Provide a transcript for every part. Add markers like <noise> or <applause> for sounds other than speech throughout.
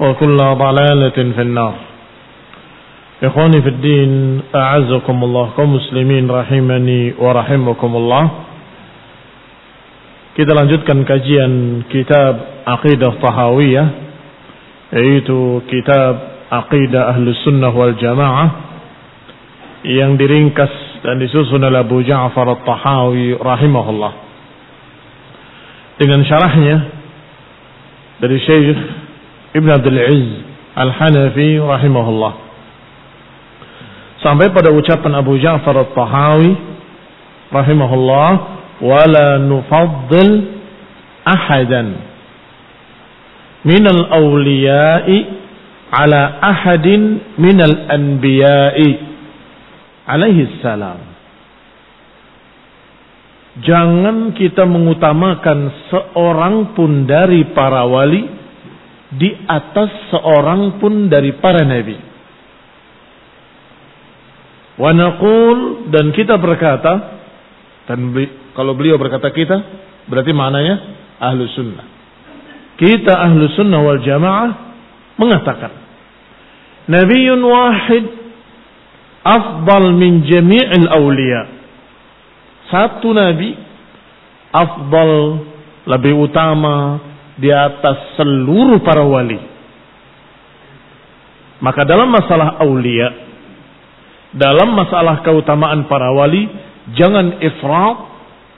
وكل ضلالة في النار إخواني في الدين أعزكم الله كمسلمين رحمني ورحمكم الله Kita lanjutkan kajian kitab Aqidah Tahawiyah yaitu kitab Aqidah Ahlus Sunnah wal Jamaah yang diringkas dan disusun oleh Abu Ja'far At-Tahawi rahimahullah. Dengan syarahnya dari Syekh Ibn Abdul Aziz Al-Hanafi rahimahullah. Sampai pada ucapan Abu Ja'far At-Tahawi rahimahullah, "Wala nufaddil ahadan minal awliya'i ala ahadin minal anbiya'i." alaihi salam. Jangan kita mengutamakan seorang pun dari para wali di atas seorang pun dari para nabi. Wa naqul dan kita berkata dan kalau beliau berkata kita berarti maknanya ahlu sunnah. Kita ahlu sunnah wal jamaah mengatakan Nabiun wahid afdal min jami'il awliya. Satu nabi afdal lebih utama di atas seluruh para wali. Maka dalam masalah aulia, dalam masalah keutamaan para wali, jangan ifrat,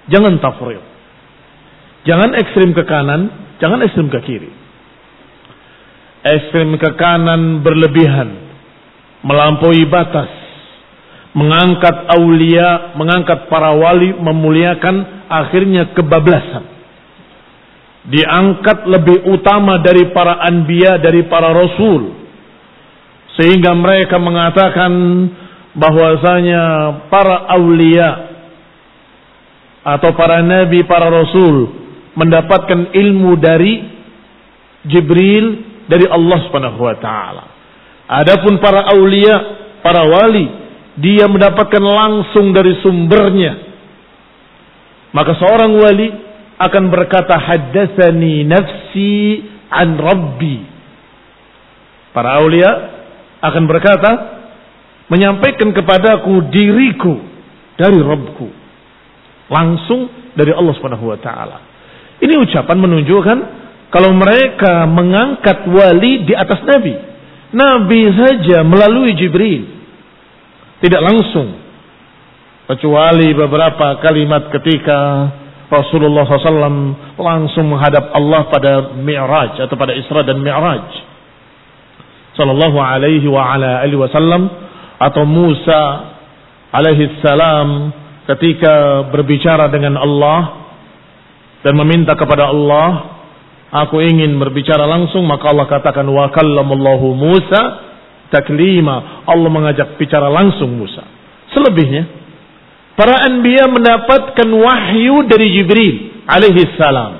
jangan tafrid. Jangan ekstrim ke kanan, jangan ekstrim ke kiri. Ekstrim ke kanan berlebihan, melampaui batas, mengangkat aulia, mengangkat para wali, memuliakan akhirnya kebablasan. Diangkat lebih utama dari para anbiya, dari para rasul. Sehingga mereka mengatakan bahwasanya para aulia atau para nabi, para rasul mendapatkan ilmu dari Jibril dari Allah Subhanahu wa taala. Adapun para aulia, para wali, dia mendapatkan langsung dari sumbernya. Maka seorang wali akan berkata haddatsani nafsi an rabbi. Para aulia akan berkata menyampaikan kepadaku diriku dari Rabbku. Langsung dari Allah Subhanahu wa taala. Ini ucapan menunjukkan kalau mereka mengangkat wali di atas nabi. Nabi saja melalui Jibril. Tidak langsung. Kecuali beberapa kalimat ketika Rasulullah SAW langsung menghadap Allah pada Mi'raj atau pada Isra dan Mi'raj. Sallallahu alaihi wa ala alihi wasallam atau Musa alaihi salam ketika berbicara dengan Allah dan meminta kepada Allah, aku ingin berbicara langsung, maka Allah katakan wa kallamallahu Musa taklima. Allah mengajak bicara langsung Musa. Selebihnya Para anbiya mendapatkan wahyu dari Jibril alaihi salam.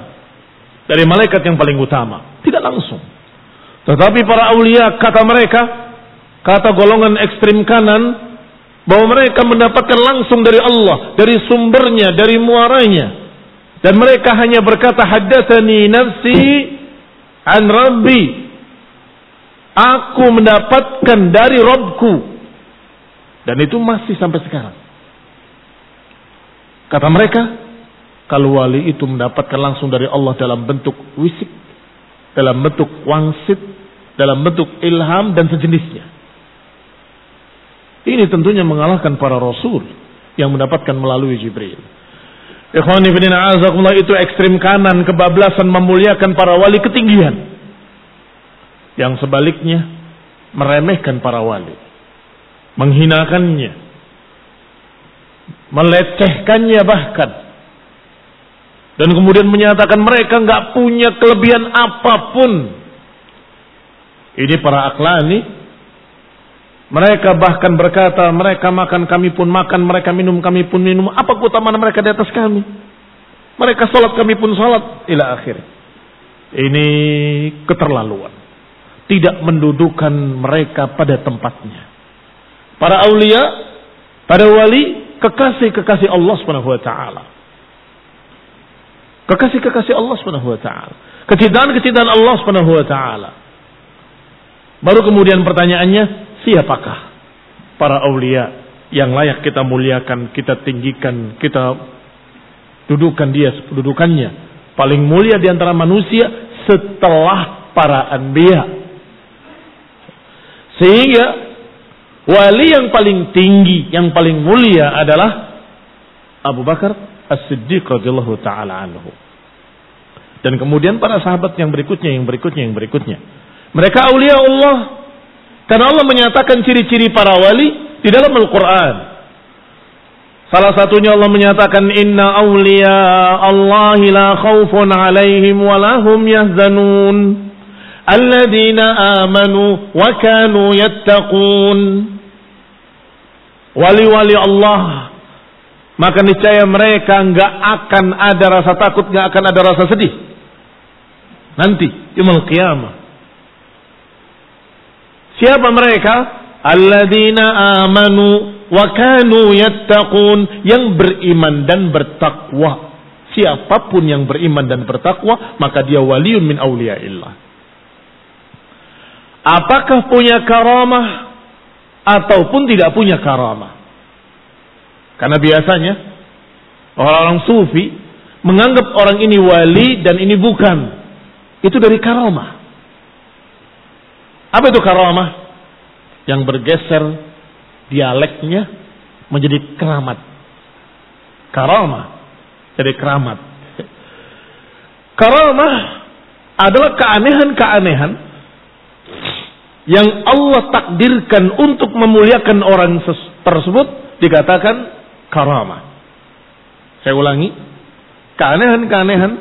Dari malaikat yang paling utama. Tidak langsung. Tetapi para aulia kata mereka, kata golongan ekstrim kanan, bahwa mereka mendapatkan langsung dari Allah, dari sumbernya, dari muaranya. Dan mereka hanya berkata, haddatsani nafsi an rabbi. Aku mendapatkan dari Robku. Dan itu masih sampai sekarang. Kata mereka, kalau wali itu mendapatkan langsung dari Allah dalam bentuk wisik, dalam bentuk wangsit, dalam bentuk ilham dan sejenisnya. Ini tentunya mengalahkan para rasul yang mendapatkan melalui Jibril. Ikhwani bin azakumullah itu ekstrim kanan kebablasan memuliakan para wali ketinggian. Yang sebaliknya meremehkan para wali. Menghinakannya melecehkannya bahkan dan kemudian menyatakan mereka nggak punya kelebihan apa pun. Ini para aklani mereka bahkan berkata, mereka makan kami pun makan, mereka minum kami pun minum. Apa keutamaan mereka di atas kami? Mereka sholat kami pun sholat. Ila akhir. Ini keterlaluan. Tidak mendudukan mereka pada tempatnya. Para aulia, para wali kekasih-kekasih Allah Subhanahu wa taala. Kekasih-kekasih Allah Subhanahu wa taala. Kecintaan-kecintaan Allah Subhanahu wa taala. Baru kemudian pertanyaannya, siapakah para aulia yang layak kita muliakan, kita tinggikan, kita dudukan dia dudukannya paling mulia di antara manusia setelah para anbiya. Sehingga Wali yang paling tinggi, yang paling mulia adalah Abu Bakar As-Siddiq radhiyallahu taala anhu. Dan kemudian para sahabat yang berikutnya, yang berikutnya, yang berikutnya. Mereka aulia Allah. Karena Allah menyatakan ciri-ciri para wali di dalam Al-Quran. Salah satunya Allah menyatakan inna awliya Allah la khawfun alaihim wa lahum yahzanun. Alladzina amanu wa kanu yattaqun wali-wali Allah maka niscaya mereka nggak akan ada rasa takut, nggak akan ada rasa sedih. Nanti yaumul qiyamah. Siapa mereka? Alladzina amanu wa kanu yattaqun yang beriman dan bertakwa. Siapa pun yang beriman dan bertakwa, maka dia waliun min auliyaillah. Apakah punya karamah? Ataupun tidak punya karamah. Karena biasanya orang-orang sufi menganggap orang ini wali dan ini bukan. Itu dari karamah. Apa itu karamah? Yang bergeser dialeknya menjadi keramat. Karamah jadi keramat. <laughs> Karamah adalah keanehan-keanehan yang Allah takdirkan untuk memuliakan orang tersebut dikatakan karamah. Saya ulangi, keanehan-keanehan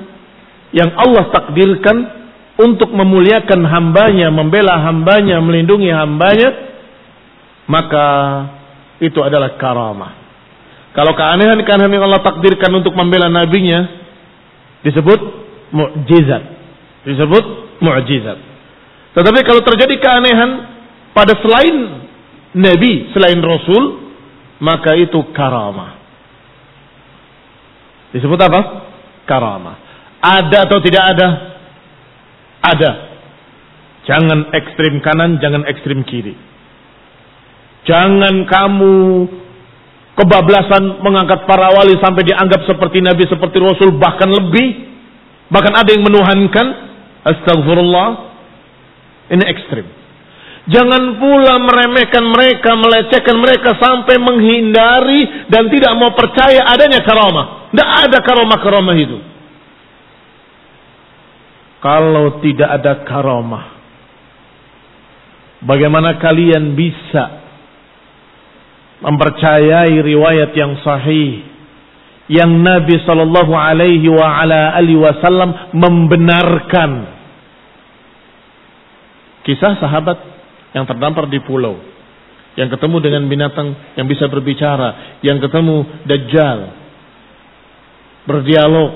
yang Allah takdirkan untuk memuliakan hambanya, membela hambanya, melindungi hambanya, maka itu adalah karamah. Kalau keanehan-keanehan yang Allah takdirkan untuk membela nabinya disebut mukjizat. Disebut mukjizat. Tetapi kalau terjadi keanehan pada selain Nabi, selain Rasul, maka itu karamah. Disebut apa? Karamah. Ada atau tidak ada? Ada. Jangan ekstrim kanan, jangan ekstrim kiri. Jangan kamu kebablasan mengangkat para wali sampai dianggap seperti nabi, seperti rasul, bahkan lebih. Bahkan ada yang menuhankan. Astagfirullah. Ini ekstrim. Jangan pula meremehkan mereka, melecehkan mereka sampai menghindari dan tidak mau percaya adanya karamah. Tidak ada karamah-karamah itu. Kalau tidak ada karamah, bagaimana kalian bisa mempercayai riwayat yang sahih yang Nabi Shallallahu Alaihi Wasallam membenarkan kisah sahabat yang terdampar di pulau, yang ketemu dengan binatang yang bisa berbicara, yang ketemu Dajjal, berdialog,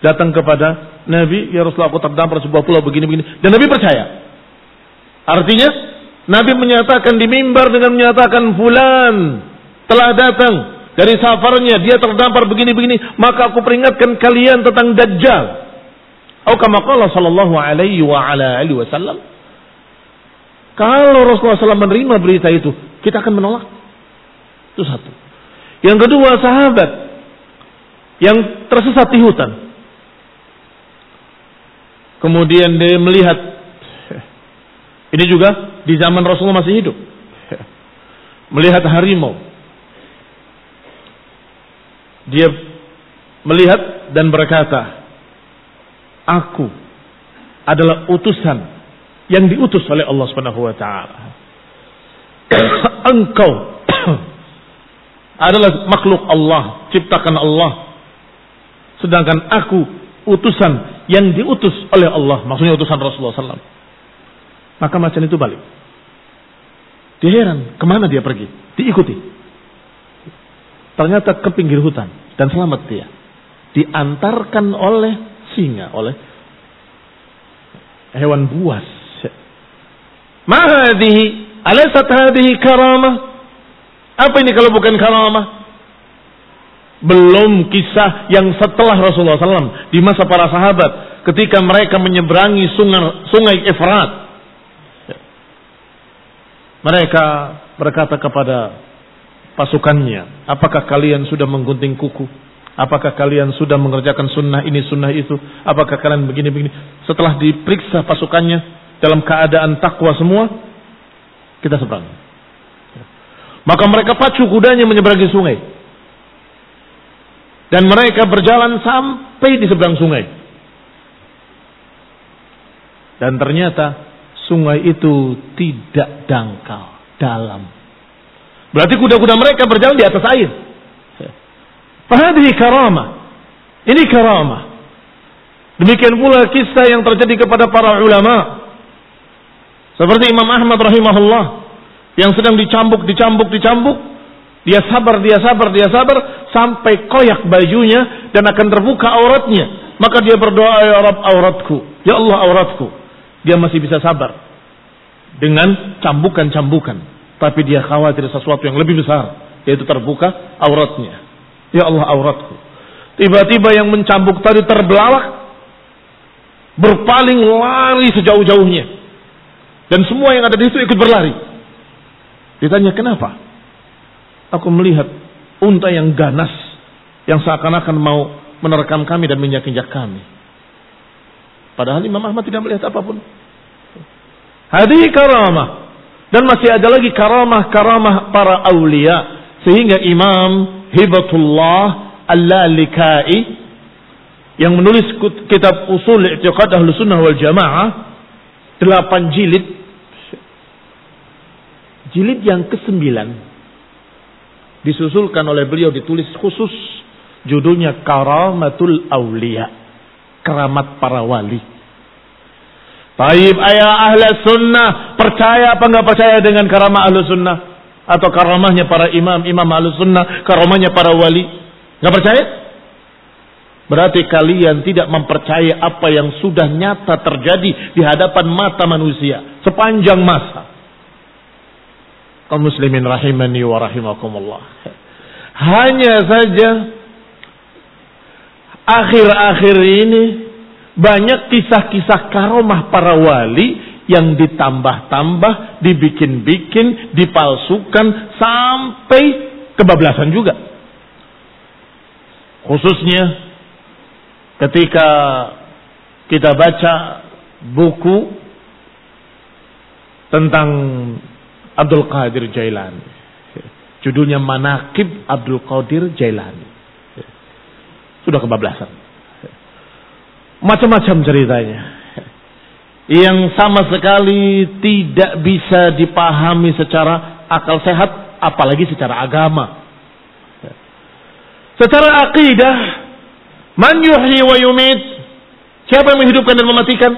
datang kepada Nabi, ya Rasulullah aku terdampar sebuah pulau begini-begini, dan Nabi percaya. Artinya, Nabi menyatakan di mimbar dengan menyatakan fulan telah datang dari safarnya, dia terdampar begini-begini, maka aku peringatkan kalian tentang Dajjal. Atau kama sallallahu alaihi wa ala alihi wasallam kalau Rasulullah SAW menerima berita itu, kita akan menolak. Itu satu. Yang kedua, sahabat yang tersesat di hutan. Kemudian dia melihat, <laughs> ini juga di zaman Rasulullah masih hidup. <laughs> Melihat harimau. Dia melihat dan berkata, Aku adalah utusan yang diutus oleh Allah Subhanahu wa taala. <coughs> Engkau <coughs> adalah makhluk Allah, ciptakan Allah. Sedangkan aku utusan yang diutus oleh Allah, maksudnya utusan Rasulullah SAW. Maka macan itu balik. Dia heran, ke mana dia pergi? Diikuti. Ternyata ke pinggir hutan dan selamat dia. Diantarkan oleh singa, oleh hewan buas Ma hadhihi? Alaysat hadhihi karamah? Apa ini kalau bukan karamah? Belum kisah yang setelah Rasulullah SAW di masa para sahabat ketika mereka menyeberangi sungai, sungai Efrat. Mereka berkata kepada pasukannya, apakah kalian sudah menggunting kuku? Apakah kalian sudah mengerjakan sunnah ini, sunnah itu? Apakah kalian begini-begini? Setelah diperiksa pasukannya, dalam keadaan takwa semua, kita seberang. Maka mereka pacu kudanya menyeberangi sungai. Dan mereka berjalan sampai di seberang sungai. Dan ternyata sungai itu tidak dangkal, dalam. Berarti kuda-kuda mereka berjalan di atas air. Fahadihi karamah. Ini karamah. Demikian pula kisah yang terjadi kepada para ulama seperti Imam Ahmad rahimahullah yang sedang dicambuk, dicambuk, dicambuk. Dia sabar, dia sabar, dia sabar sampai koyak bajunya dan akan terbuka auratnya. Maka dia berdoa, ya Rabb auratku. Ya Allah auratku. Dia masih bisa sabar. Dengan cambukan-cambukan. Tapi dia khawatir sesuatu yang lebih besar. Yaitu terbuka auratnya. Ya Allah auratku. Tiba-tiba yang mencambuk tadi terbelalak. Berpaling lari sejauh-jauhnya. Dan semua yang ada di situ ikut berlari. Ditanya kenapa? Aku melihat unta yang ganas. Yang seakan-akan mau menerkam kami dan menginjak-injak kami. Padahal Imam Ahmad tidak melihat apa pun. Hadi karamah. Dan masih ada lagi karamah-karamah para awliya. Sehingga Imam Hibatullah Al-Lalikai yang menulis kitab usul i'tiqad ahlu sunnah wal jamaah delapan jilid Jilid yang ke-9 disusulkan oleh beliau ditulis khusus judulnya Karamatul Aulia, keramat para wali. Taib ayah ahli sunnah percaya apa nggak percaya dengan karamah ahli sunnah atau karamahnya para imam imam ahli sunnah karamahnya para wali nggak percaya? Berarti kalian tidak mempercayai apa yang sudah nyata terjadi di hadapan mata manusia sepanjang masa kaum muslimin rahimani wa rahimakumullah. Hanya saja akhir-akhir ini banyak kisah-kisah karomah para wali yang ditambah-tambah, dibikin-bikin, dipalsukan sampai kebablasan juga. Khususnya ketika kita baca buku tentang Abdul Qadir Jailani. Judulnya Manakib Abdul Qadir Jailani. Sudah kebablasan. Macam-macam ceritanya. Yang sama sekali tidak bisa dipahami secara akal sehat, apalagi secara agama. Secara akidah, man yuhyi wa yumit, siapa yang menghidupkan dan mematikan?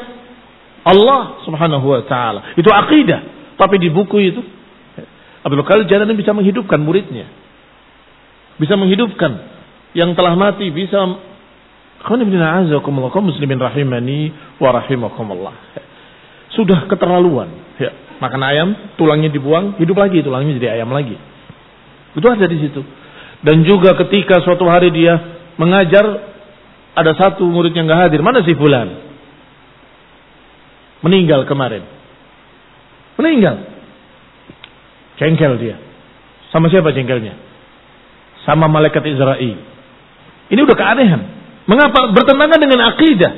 Allah subhanahu wa ta'ala. Itu akidah. Tapi di buku itu, Abdul Qadir Jalani bisa menghidupkan muridnya. Bisa menghidupkan yang telah mati, bisa muslimin rahimani wa rahimakumullah. Sudah keterlaluan. Ya, makan ayam, tulangnya dibuang, hidup lagi tulangnya jadi ayam lagi. Itu ada di situ. Dan juga ketika suatu hari dia mengajar, ada satu murid yang nggak hadir. Mana si fulan? Meninggal kemarin. Meninggal. Cengkel dia. Sama siapa cengkelnya? Sama malaikat Israel. Ini udah keanehan. Mengapa? Bertentangan dengan akidah.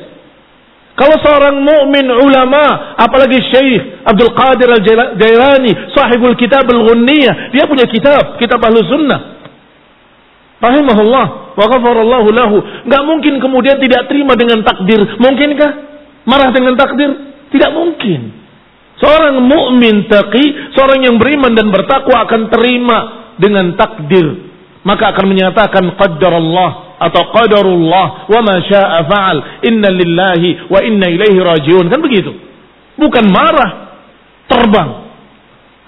Kalau seorang mukmin ulama, apalagi Syekh Abdul Qadir Al-Jailani, sahibul kitab Al-Ghunniyah, dia punya kitab, kitab Ahlu Sunnah. Rahimahullah wa ghafarallahu lahu. Enggak mungkin kemudian tidak terima dengan takdir. Mungkinkah marah dengan takdir? Tidak mungkin. Seorang mukmin taqi, seorang yang beriman dan bertakwa akan terima dengan takdir. Maka akan menyatakan qaddar Allah atau qadarullah wa ma syaa fa'al inna lillahi wa inna ilaihi rajiun. Kan begitu? Bukan marah terbang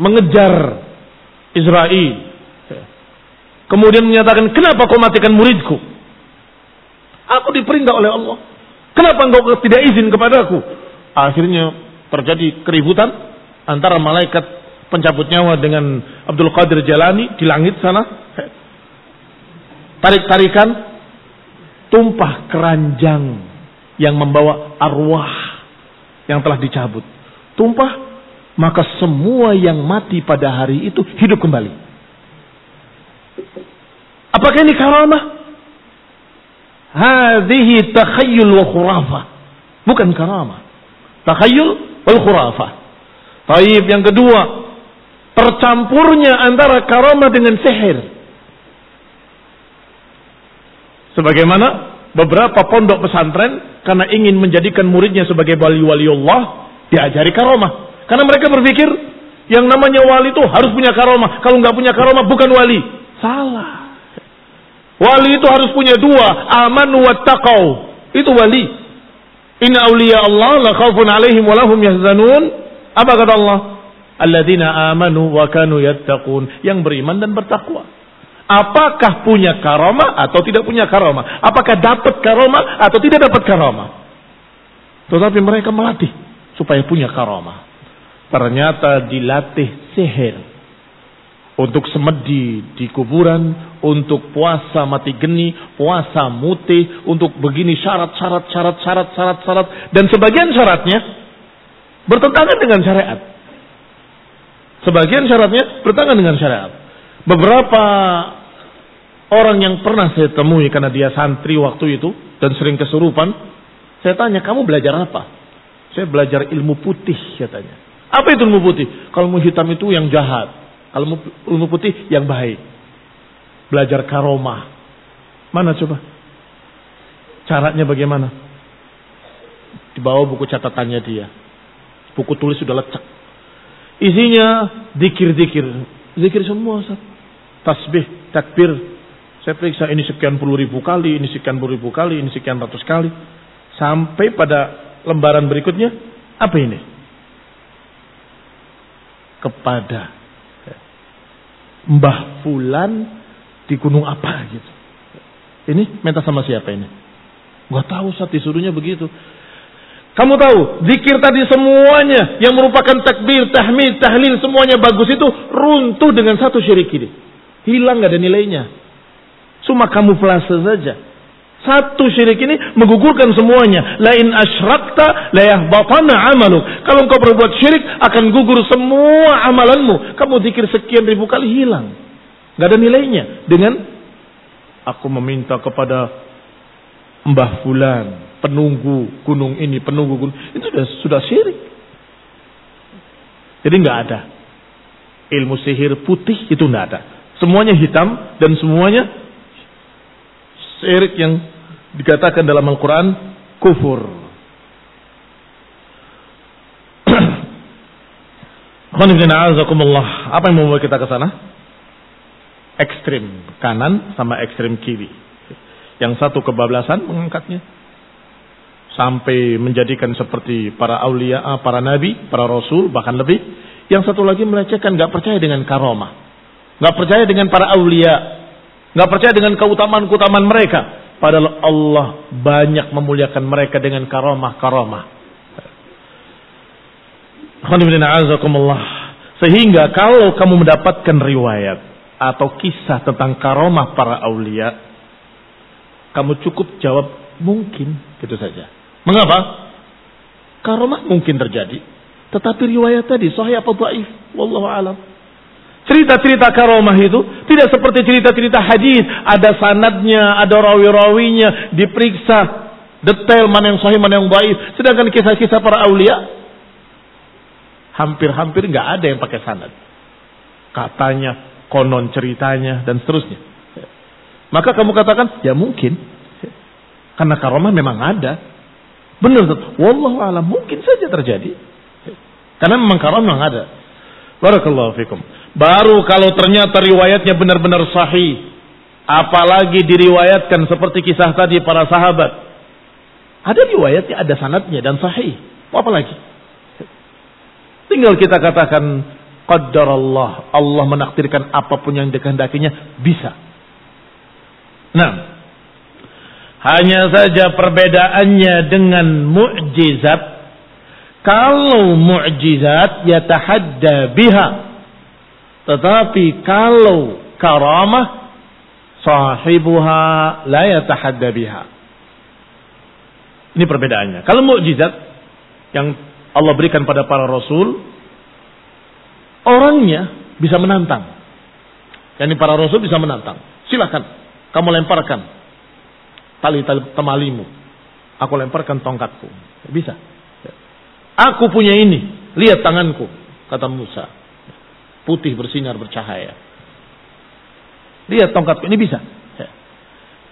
mengejar Israel. Kemudian menyatakan kenapa kau matikan muridku? Aku diperintah oleh Allah. Kenapa engkau tidak izin kepadaku akhirnya terjadi keributan antara malaikat pencabut nyawa dengan Abdul Qadir Jalani di langit sana tarik-tarikan tumpah keranjang yang membawa arwah yang telah dicabut. Tumpah, maka semua yang mati pada hari itu hidup kembali. Apakah ini karamah? Hadhihi takhayyul wa khurafah. Bukan karamah. Takhayyul wal khurafah. Taib yang kedua, tercampurnya antara karamah dengan sihir. Sebagaimana beberapa pondok pesantren karena ingin menjadikan muridnya sebagai wali-wali Allah, diajari karomah. Karena mereka berpikir yang namanya wali itu harus punya karomah. Kalau nggak punya karomah bukan wali. Salah. Wali itu harus punya dua, aman wa taqaw. Itu wali. Inna awliya Allah la khawfun alaihim wa lahum yahzanun. Apa kata Allah? Alladzina amanu wa kanu yattaqun. Yang beriman dan bertakwa. Apakah punya karoma atau tidak punya karoma? Apakah dapat karoma atau tidak dapat karoma? Tetapi mereka melatih supaya punya karoma. Ternyata dilatih sihir. Untuk semedi di kuburan, untuk puasa mati geni, puasa mutih, untuk begini syarat, syarat, syarat, syarat, syarat, syarat. Dan sebagian syaratnya bertentangan dengan syariat. Sebagian syaratnya bertentangan dengan syariat. Beberapa orang yang pernah saya temui karena dia santri waktu itu dan sering kesurupan, saya tanya, kamu belajar apa? Saya belajar ilmu putih, katanya. Apa itu ilmu putih? Kalau ilmu hitam itu yang jahat. Ilmu putih yang baik. Belajar karomah. Mana coba? Caranya bagaimana? Di bawah buku catatannya dia. Buku tulis sudah lecek. Isinya dikir-dikir. Zikir semua. Tasbih, takbir. Saya periksa ini sekian puluh ribu kali, ini sekian puluh ribu kali, ini sekian ratus kali. Sampai pada lembaran berikutnya, apa ini? Kepada Mbah Fulan di gunung apa gitu. Ini minta sama siapa ini? Gua tahu saat disuruhnya begitu. Kamu tahu, zikir tadi semuanya yang merupakan takbir, tahmid, tahlil semuanya bagus itu runtuh dengan satu syirik ini. Hilang gak ada nilainya. Cuma kamuflase saja. Satu syirik ini menggugurkan semuanya. Lain asyrakta la yahbatana amaluk. Kalau engkau berbuat syirik akan gugur semua amalanmu. Kamu zikir sekian ribu kali hilang. Gak ada nilainya. Dengan aku meminta kepada Mbah Fulan, penunggu gunung ini, penunggu gunung. Itu sudah, sudah syirik. Jadi nggak ada. Ilmu sihir putih itu nggak ada. Semuanya hitam dan semuanya syirik yang dikatakan dalam Al-Quran kufur. <clears throat> Apa yang membawa kita ke sana? Ekstrim kanan sama ekstrim kiri. Yang satu kebablasan mengangkatnya. Sampai menjadikan seperti para aulia, para nabi, para rasul, bahkan lebih. Yang satu lagi melecehkan, gak percaya dengan karomah. Gak percaya dengan para aulia. Gak percaya dengan keutamaan-keutamaan mereka Padahal Allah banyak memuliakan mereka dengan karomah-karomah. Sehingga kalau kamu mendapatkan riwayat atau kisah tentang karomah para aulia, kamu cukup jawab mungkin, gitu saja. Mengapa? Karomah mungkin terjadi, tetapi riwayat tadi sahih apa dhaif? Wallahu alam. Cerita-cerita karomah itu tidak seperti cerita-cerita hadis, ada sanadnya, ada rawi-rawinya, diperiksa detail mana yang sahih, mana yang baik. Sedangkan kisah-kisah para aulia hampir-hampir nggak ada yang pakai sanad. Katanya, konon ceritanya dan seterusnya. Maka kamu katakan, ya mungkin. Karena karomah memang ada. Benar, wallahu alam mungkin saja terjadi. Karena memang karomah memang ada. Barakallahu fikum. Baru kalau ternyata riwayatnya benar-benar sahih. Apalagi diriwayatkan seperti kisah tadi para sahabat. Ada riwayatnya, ada sanatnya dan sahih. Apa lagi? Tinggal kita katakan Qaddar Allah. Allah menakdirkan apa pun yang dikehendakinya bisa. Nah, hanya saja perbedaannya dengan mukjizat. Kalau mukjizat yatahadda biha tetapi kalau karamah sahibuha la yatahadda biha. Ini perbedaannya. Kalau mukjizat yang Allah berikan pada para rasul, orangnya bisa menantang. Yani para rasul bisa menantang. Silakan, kamu lemparkan tali, tali temalimu. Aku lemparkan tongkatku. Bisa. Aku punya ini. Lihat tanganku, kata Musa putih bersinar bercahaya. Lihat tongkatku ini bisa. Ya.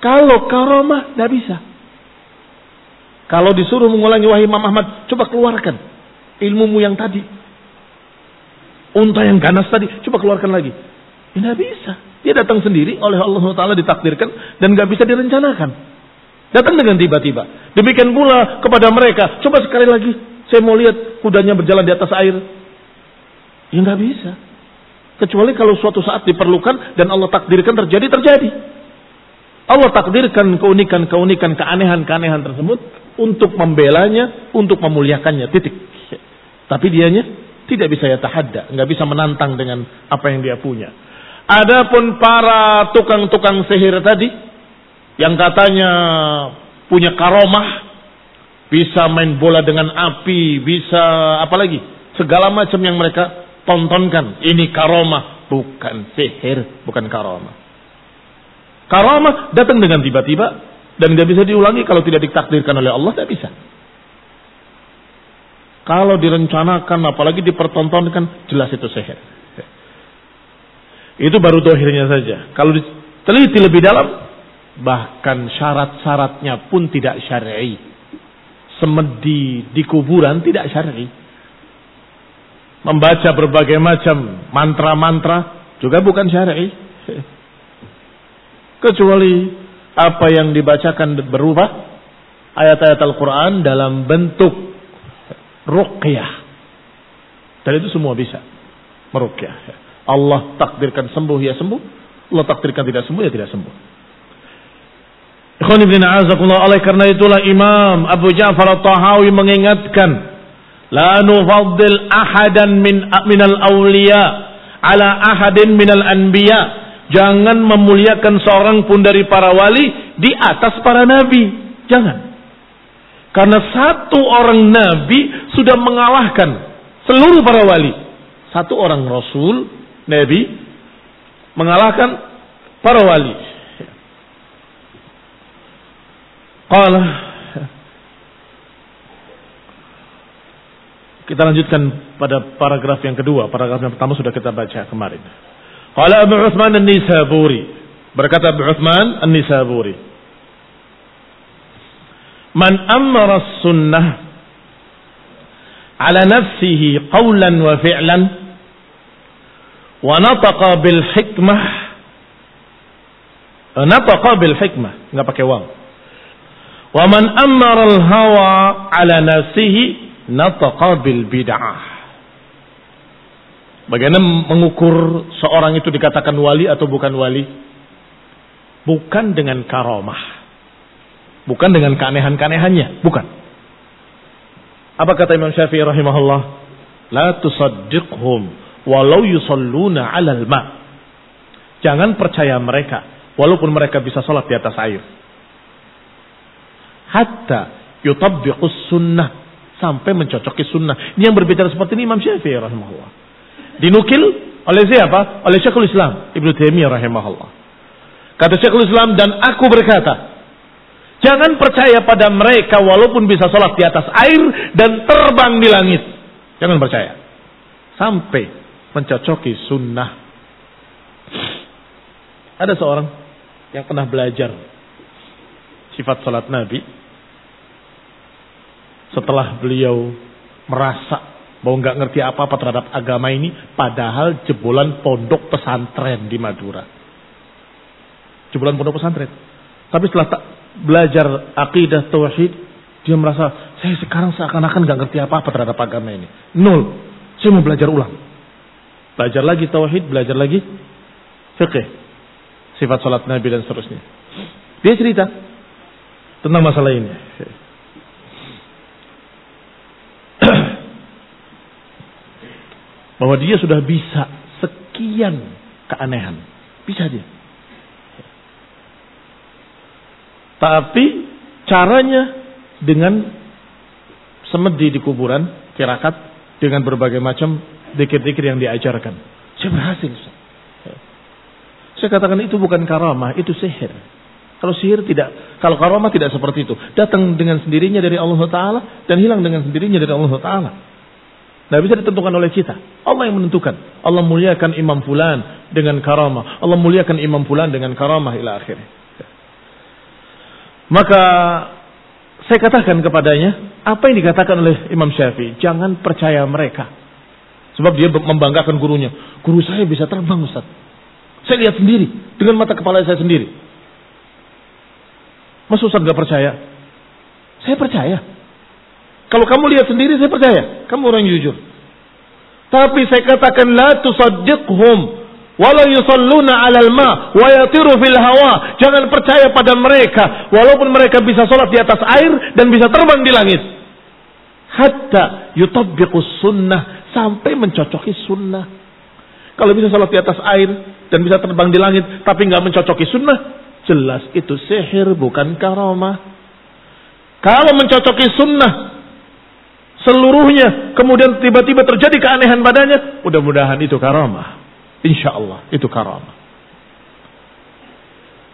Kalau karomah tidak bisa. Kalau disuruh mengulangi wahai Imam Ahmad, coba keluarkan ilmumu yang tadi. Unta yang ganas tadi, coba keluarkan lagi. Tidak bisa. Dia datang sendiri oleh Allah Taala ditakdirkan dan nggak bisa direncanakan. Datang dengan tiba-tiba. Demikian pula kepada mereka. Coba sekali lagi, saya mau lihat kudanya berjalan di atas air. Ya nggak bisa. Kecuali kalau suatu saat diperlukan dan Allah takdirkan terjadi, terjadi. Allah takdirkan keunikan-keunikan, keanehan-keanehan tersebut untuk membelanya, untuk memuliakannya, titik. Tapi dianya tidak bisa ya tahadda, nggak bisa menantang dengan apa yang dia punya. Adapun para tukang-tukang sihir tadi yang katanya punya karomah, bisa main bola dengan api, bisa apalagi segala macam yang mereka tontonkan. Ini karomah, bukan sihir, bukan karomah. Karomah datang dengan tiba-tiba dan tidak bisa diulangi kalau tidak ditakdirkan oleh Allah, tidak bisa. Kalau direncanakan, apalagi dipertontonkan, jelas itu sihir. Itu baru dohirnya saja. Kalau diteliti lebih dalam, bahkan syarat-syaratnya pun tidak syar'i. Semedi di kuburan tidak syar'i membaca berbagai macam mantra-mantra juga bukan syar'i. <laughs> Kecuali apa yang dibacakan berupa ayat-ayat Al-Quran dalam bentuk ruqyah. Dan itu semua bisa. Meruqyah. Allah takdirkan sembuh ya sembuh. Allah takdirkan tidak sembuh ya tidak sembuh. Oleh karena itulah Imam Abu Ja'far At-Tahawi mengingatkan La ahadan min minal awliya ala ahadin minal anbiya. Jangan memuliakan seorang pun dari para wali di atas para nabi. Jangan. Karena satu orang nabi sudah mengalahkan seluruh para wali. Satu orang rasul, nabi, mengalahkan para wali. Qala Kita lanjutkan pada paragraf yang kedua. Paragraf yang pertama sudah kita baca kemarin. Qala Abu Uthman An-Nisaburi. Berkata Abu Uthman An-Nisaburi. Man amara sunnah ala nafsihi qawlan wa fi'lan wa nataqa bil hikmah nataqa bil hikmah enggak pakai waw wa man amara al hawa ala nafsihi nataqa bil bid'ah. Bagaimana mengukur seorang itu dikatakan wali atau bukan wali? Bukan dengan karomah. Bukan dengan keanehan-keanehannya. Bukan. Apa kata Imam Syafi'i rahimahullah? La tusaddiqhum walau yusalluna alal ma. Jangan percaya mereka. Walaupun mereka bisa sholat di atas air. Hatta yutabbiqus sunnah sampai mencocoki sunnah. Ini yang berbicara seperti ini Imam Syafi'i rahimahullah. Dinukil oleh siapa? Oleh Syekhul Islam Ibnu Taimiyah rahimahullah. Kata Syekhul Islam dan aku berkata, jangan percaya pada mereka walaupun bisa sholat di atas air dan terbang di langit. Jangan percaya. Sampai mencocoki sunnah. Ada seorang yang pernah belajar sifat salat Nabi setelah beliau merasa bahwa nggak ngerti apa-apa terhadap agama ini, padahal jebolan pondok pesantren di Madura. Jebolan pondok pesantren. Tapi setelah tak belajar akidah tauhid, dia merasa saya sekarang seakan-akan nggak ngerti apa-apa terhadap agama ini. Nol. Saya mau belajar ulang. Belajar lagi tauhid, belajar lagi fikih, sifat salat Nabi dan seterusnya. Dia cerita tentang masalah ini. Bahwa dia sudah bisa sekian keanehan. Bisa dia. Tapi caranya dengan semedi di kuburan, tirakat dengan berbagai macam dikir-dikir yang diajarkan. Saya berhasil. Saya katakan itu bukan karamah, itu sihir. Kalau sihir tidak, kalau karamah tidak seperti itu. Datang dengan sendirinya dari Allah Taala dan hilang dengan sendirinya dari Allah Taala. Tidak bisa ditentukan oleh kita. Allah yang menentukan. Allah muliakan imam fulan dengan karamah. Allah muliakan imam fulan dengan karamah ila akhir. Maka saya katakan kepadanya, apa yang dikatakan oleh Imam Syafi'i, jangan percaya mereka. Sebab dia membanggakan gurunya. Guru saya bisa terbang Ustaz. Saya lihat sendiri. Dengan mata kepala saya sendiri. Mas Ustaz gak percaya? Saya percaya. Kalau kamu lihat sendiri saya percaya. Kamu orang jujur. Tapi saya katakan la tusaddiqhum wala yusalluna 'alal ma wa yatiru fil hawa. Jangan percaya pada mereka walaupun mereka bisa sholat di atas air dan bisa terbang di langit. Hatta yutabbiqus sunnah sampai mencocoki sunnah. Kalau bisa sholat di atas air dan bisa terbang di langit tapi nggak mencocoki sunnah, jelas itu sihir bukan karamah. Kalau mencocoki sunnah seluruhnya kemudian tiba-tiba terjadi keanehan badannya, mudah-mudahan itu karamah. Insya Allah itu karamah.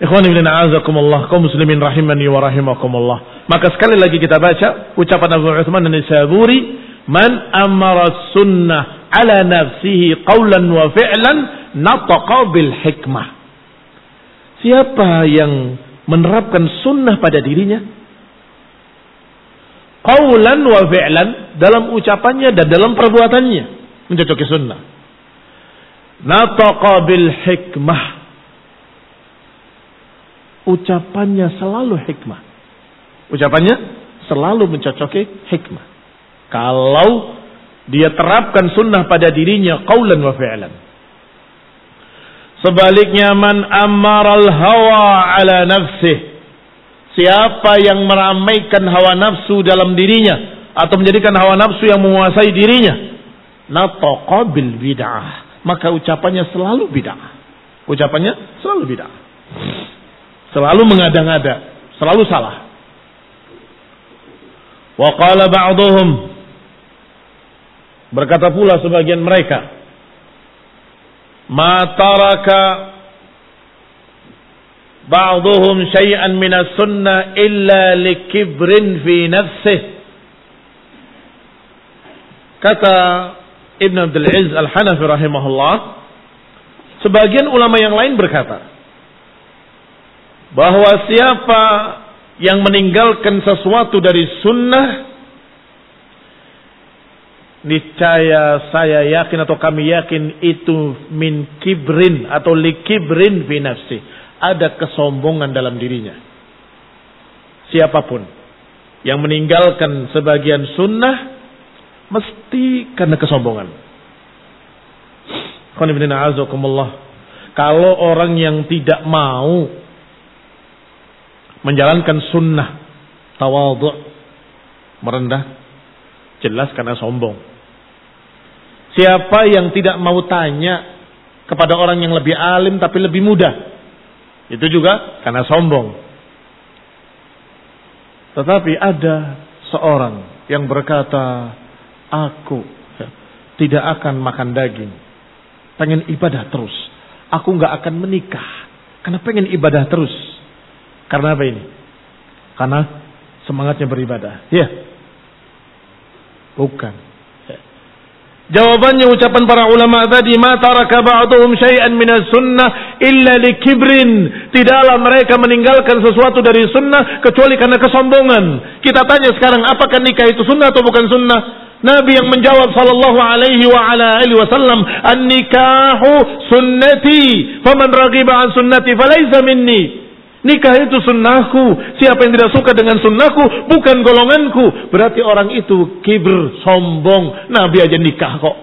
Ikhwan ibn a'azakumullah, kaum muslimin rahimani wa rahimakumullah. Maka sekali lagi kita baca ucapan Abu Uthman an-Nisaburi, "Man amara sunnah ala nafsihi qawlan wa fi'lan nataqa bil hikmah." Siapa yang menerapkan sunnah pada dirinya, Qawlan wa fi'lan dalam ucapannya dan dalam perbuatannya mencocoki sunnah. Nataqa bil hikmah. Ucapannya selalu hikmah. Ucapannya selalu mencocoki hikmah. Kalau dia terapkan sunnah pada dirinya qawlan wa fi'lan. Sebaliknya man ammaral hawa ala nafsih Siapa yang meramaikan hawa nafsu dalam dirinya atau menjadikan hawa nafsu yang menguasai dirinya, nataqa bil bid'ah. Maka ucapannya selalu bid'ah. Ucapannya selalu bid'ah. Selalu mengada-ngada, selalu salah. Wa qala ba'dhum berkata pula sebagian mereka ma taraka ba'dhum syai'an min as-sunnah illa likibrin fi nafsihi kata Ibn Abdul Aziz Al-Hanafi rahimahullah sebagian ulama yang lain berkata bahwa siapa yang meninggalkan sesuatu dari sunnah niscaya saya yakin atau kami yakin itu min kibrin atau likibrin fi nafsi ada kesombongan dalam dirinya. Siapa pun yang meninggalkan sebagian sunnah mesti karena kesombongan. Kalau orang yang tidak mau menjalankan sunnah tawadhu merendah jelas karena sombong. Siapa yang tidak mau tanya kepada orang yang lebih alim tapi lebih muda itu juga karena sombong tetapi ada seorang yang berkata aku tidak akan makan daging pengen ibadah terus aku nggak akan menikah karena pengen ibadah terus karena apa ini? Karena semangatnya beribadah. Ya. Bukan. Ya. Jawabannya ucapan para ulama tadi, "Ma taraka ba'dhum syai'an min sunnah illa likibrin." Tidaklah mereka meninggalkan sesuatu dari sunnah kecuali karena kesombongan. Kita tanya sekarang, apakah nikah itu sunnah atau bukan sunnah? Nabi yang menjawab sallallahu alaihi wa ala alihi wasallam, "An-nikahu sunnati, faman raghiba an sunnati falaysa minni." Nikah itu sunnahku. Siapa yang tidak suka dengan sunnahku bukan golonganku. Berarti orang itu kibir, sombong. Nabi aja nikah kok.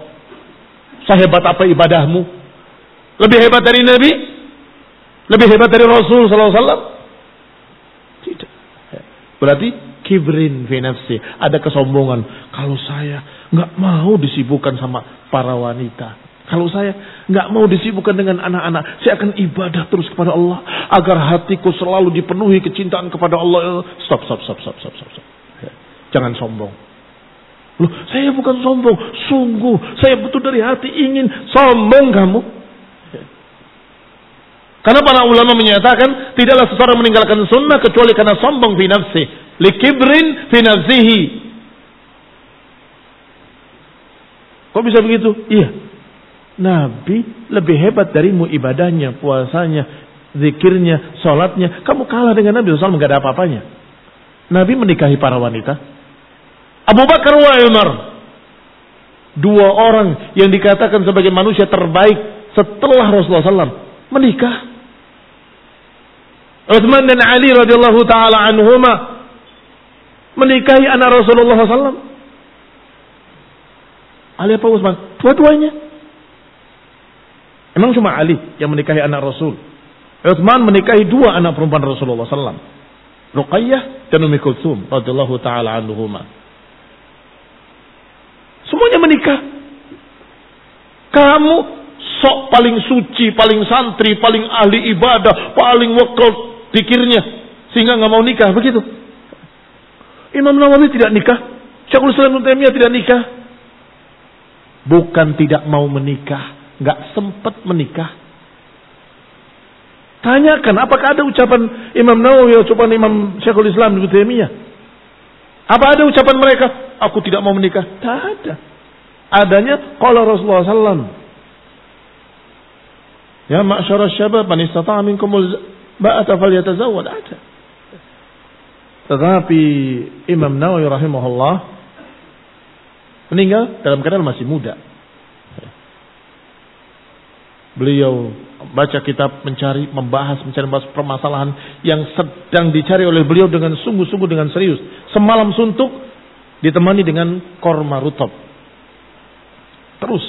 Sehebat apa ibadahmu? Lebih hebat dari Nabi? Lebih hebat dari Rasul SAW? Tidak. Berarti kibrin fi nafsi. Ada kesombongan. Kalau saya nggak mau disibukkan sama para wanita. Kalau saya nggak mau disibukkan dengan anak-anak, saya akan ibadah terus kepada Allah agar hatiku selalu dipenuhi kecintaan kepada Allah. Stop, stop, stop, stop, stop, stop. Ya. Jangan sombong. Loh, saya bukan sombong, sungguh saya betul dari hati ingin sombong kamu. Ya. Karena para ulama menyatakan tidaklah seseorang meninggalkan sunnah kecuali karena sombong fi nafsi, likibrin fi nafsihi. Kok bisa begitu? Iya, Nabi lebih hebat darimu ibadahnya, puasanya, zikirnya, sholatnya. Kamu kalah dengan Nabi SAW nggak ada apa-apanya. Nabi menikahi para wanita. Abu Bakar wa Umar. Dua orang yang dikatakan sebagai manusia terbaik setelah Rasulullah SAW menikah. Uthman dan Ali radhiyallahu taala anhuma menikahi anak Rasulullah SAW. Ali apa Utsman? Dua-duanya Emang cuma Ali yang menikahi anak Rasul. Utsman menikahi dua anak perempuan Rasulullah SAW. Ruqayyah dan Umi Kulsum radhiyallahu taala anhuma. Semuanya menikah. Kamu sok paling suci, paling santri, paling ahli ibadah, paling wakil pikirnya sehingga nggak mau nikah begitu. Imam Nawawi tidak nikah, Syekhul Islam Taimiyah tidak nikah. Bukan tidak mau menikah, nggak sempat menikah. Tanyakan apakah ada ucapan Imam Nawawi ucapan Imam Syekhul Islam Ibnu Taimiyah? Apa ada ucapan mereka? Aku tidak mau menikah. Tidak ada. Adanya qala Rasulullah sallam. Ya ma'syara syabab man istata'a minkumul ba'ata falyatazawwad. Ada. Tetapi Imam Nawawi rahimahullah meninggal dalam keadaan masih muda. Beliau baca kitab mencari, membahas, mencari membahas permasalahan yang sedang dicari oleh beliau dengan sungguh-sungguh dengan serius. Semalam suntuk ditemani dengan korma rutab. Terus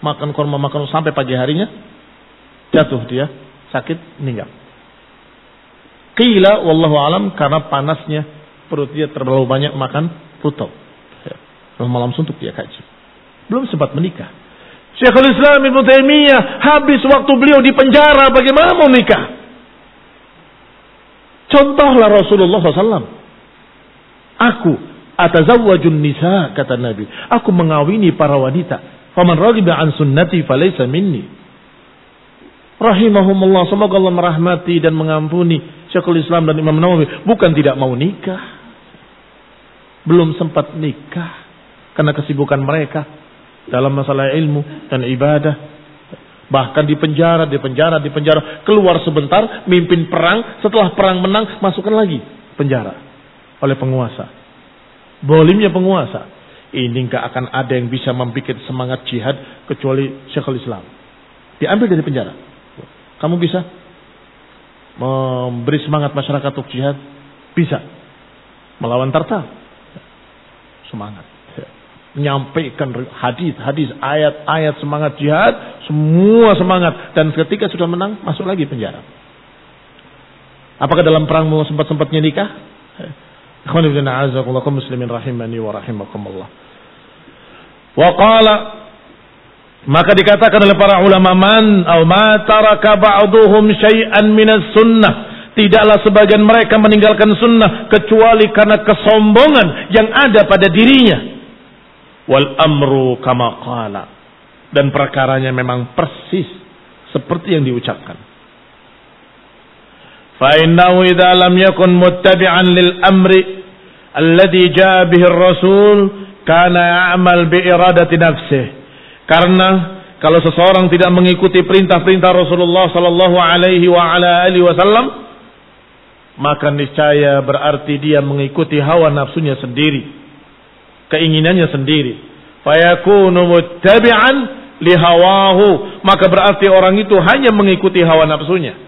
makan korma makan sampai pagi harinya jatuh dia sakit meninggal. Qila wallahu alam karena panasnya perut dia terlalu banyak makan rutab. Malam suntuk dia kaji. Belum sempat menikah. Syekhul Islam Ibn Taimiyah habis waktu beliau di penjara bagaimana mau nikah? Contohlah Rasulullah SAW. Aku atazawwajun nisa kata Nabi. Aku mengawini para wanita. Faman raghiba an sunnati falaysa minni. Rahimahumullah. Semoga Allah merahmati dan mengampuni Syekhul Islam dan Imam Nawawi. Bukan tidak mau nikah. Belum sempat nikah. Karena kesibukan mereka dalam masalah ilmu dan ibadah. Bahkan di penjara, di penjara, di penjara. Keluar sebentar, mimpin perang. Setelah perang menang, masukkan lagi penjara. Oleh penguasa. Bolimnya penguasa. Ini nggak akan ada yang bisa membuat semangat jihad kecuali Syekhul Islam. Diambil dari penjara. Kamu bisa memberi semangat masyarakat untuk jihad? Bisa. Melawan Tartar? Semangat menyampaikan hadis, hadis, ayat-ayat semangat jihad, semua semangat dan ketika sudah menang masuk lagi penjara. Apakah dalam perang mau sempat-sempatnya nikah? Ikhwan ibn a'azakullah muslimin rahimani wa rahimakumullah. Wa maka dikatakan oleh para ulama man au ma taraka ba'duhum syai'an minas sunnah tidaklah sebagian mereka meninggalkan sunnah kecuali karena kesombongan yang ada pada dirinya wal amru kama qala. Dan perkaranya memang persis seperti yang diucapkan. Fa innahu idza lam yakun muttabi'an lil amri alladhi jaa bihi ar-rasul kana ya'mal bi iradati nafsih karena kalau seseorang tidak mengikuti perintah-perintah Rasulullah sallallahu alaihi wa ala alihi wasallam maka niscaya berarti dia mengikuti hawa nafsunya sendiri keinginannya sendiri. Fayakunu muttabi'an lihawahu. Maka berarti orang itu hanya mengikuti hawa nafsunya.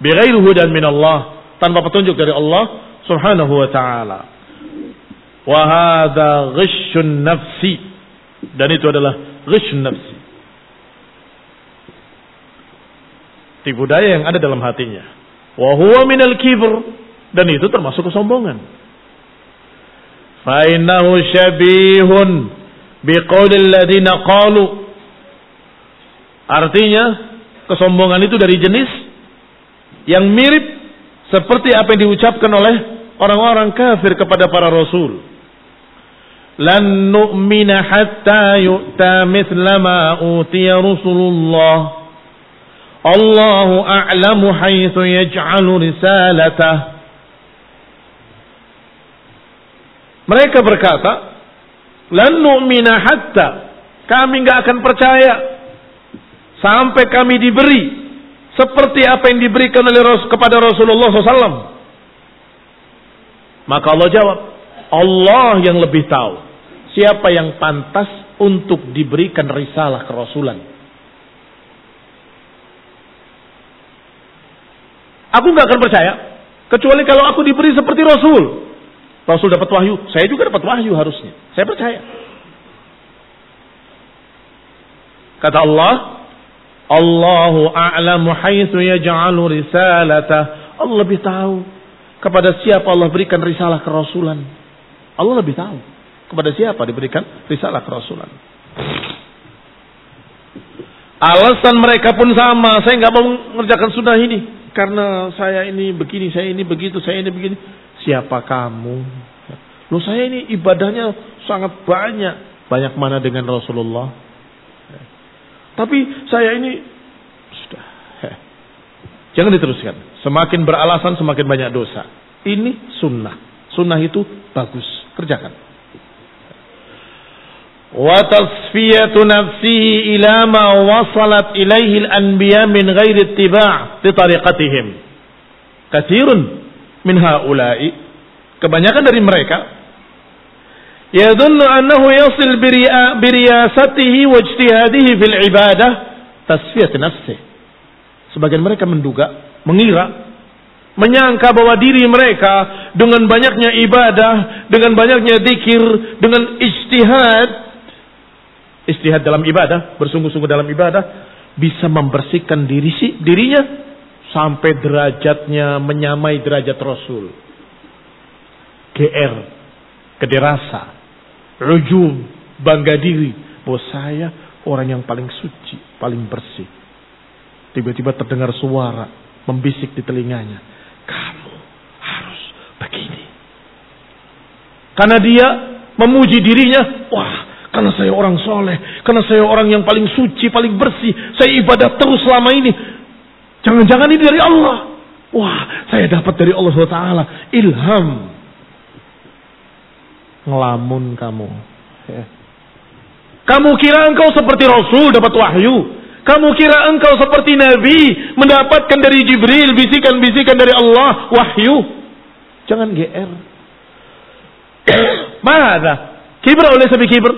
Bighair hudan min Allah. Tanpa petunjuk dari Allah subhanahu wa ta'ala. Wahada ghishun nafsi. Dan itu adalah ghishun nafsi. Tipu daya yang ada dalam hatinya. Wahuwa minal kibr. Dan itu termasuk kesombongan. فإنه شبيه بقول الذين قالوا Artinya kesombongan itu dari jenis yang mirip seperti apa yang diucapkan oleh orang-orang kafir kepada para rasul. Lan nu'mina hatta yu'ta mithla ma utiya Rasulullah. Allahu a'lamu haitsu yaj'alu risalatah. Mereka berkata, "Lan nu'mina hatta kami nggak akan percaya sampai kami diberi seperti apa yang diberikan oleh kepada Rasulullah SAW." Maka Allah jawab, Allah yang lebih tahu siapa yang pantas untuk diberikan risalah kerasulan. Aku nggak akan percaya kecuali kalau aku diberi seperti Rasul. Rasul dapat wahyu, saya juga dapat wahyu harusnya. Saya percaya. Kata Allah, Allahu a'lamu haitsu yaj'alu risalata. Allah lebih tahu kepada siapa Allah berikan risalah kerasulan. Allah lebih tahu kepada siapa diberikan risalah kerasulan. Alasan mereka pun sama, saya nggak mau mengerjakan sunnah ini karena saya ini begini, saya ini begitu, saya ini begini. Siapa kamu? Loh saya ini ibadahnya sangat banyak. Banyak mana dengan Rasulullah? Tapi saya ini sudah. Jangan diteruskan. Semakin beralasan semakin banyak dosa. Ini sunnah. Sunnah itu bagus. Kerjakan. Wa tasfiyatu nafsihi ila ma wasalat ilaihi al-anbiya min ghairi ittiba' li tariqatihim. Katsirun min haula'i. Kebanyakan dari mereka yadhunnu annahu yasil biriyasatihi wa ijtihadihi fil ibadah tasfiyat nafsi. Sebagian mereka menduga mengira menyangka bahwa diri mereka dengan banyaknya ibadah dengan banyaknya zikir dengan ijtihad ijtihad dalam ibadah bersungguh-sungguh dalam ibadah bisa membersihkan diri dirinya sampai derajatnya menyamai derajat Rasul. GR, kederasa, rujum, bangga diri, Bos saya orang yang paling suci, paling bersih. Tiba-tiba terdengar suara membisik di telinganya. Kamu harus begini. Karena dia memuji dirinya, wah karena saya orang soleh, karena saya orang yang paling suci, paling bersih, saya ibadah terus selama ini. Jangan-jangan ini dari Allah. Wah, saya dapat dari Allah SWT ilham. Ngelamun kamu. Ya. Kamu kira engkau seperti Rasul dapat wahyu. Kamu kira engkau seperti Nabi mendapatkan dari Jibril bisikan-bisikan dari Allah wahyu. Jangan GR. <coughs> Mana? Kibr oleh sabi kibr.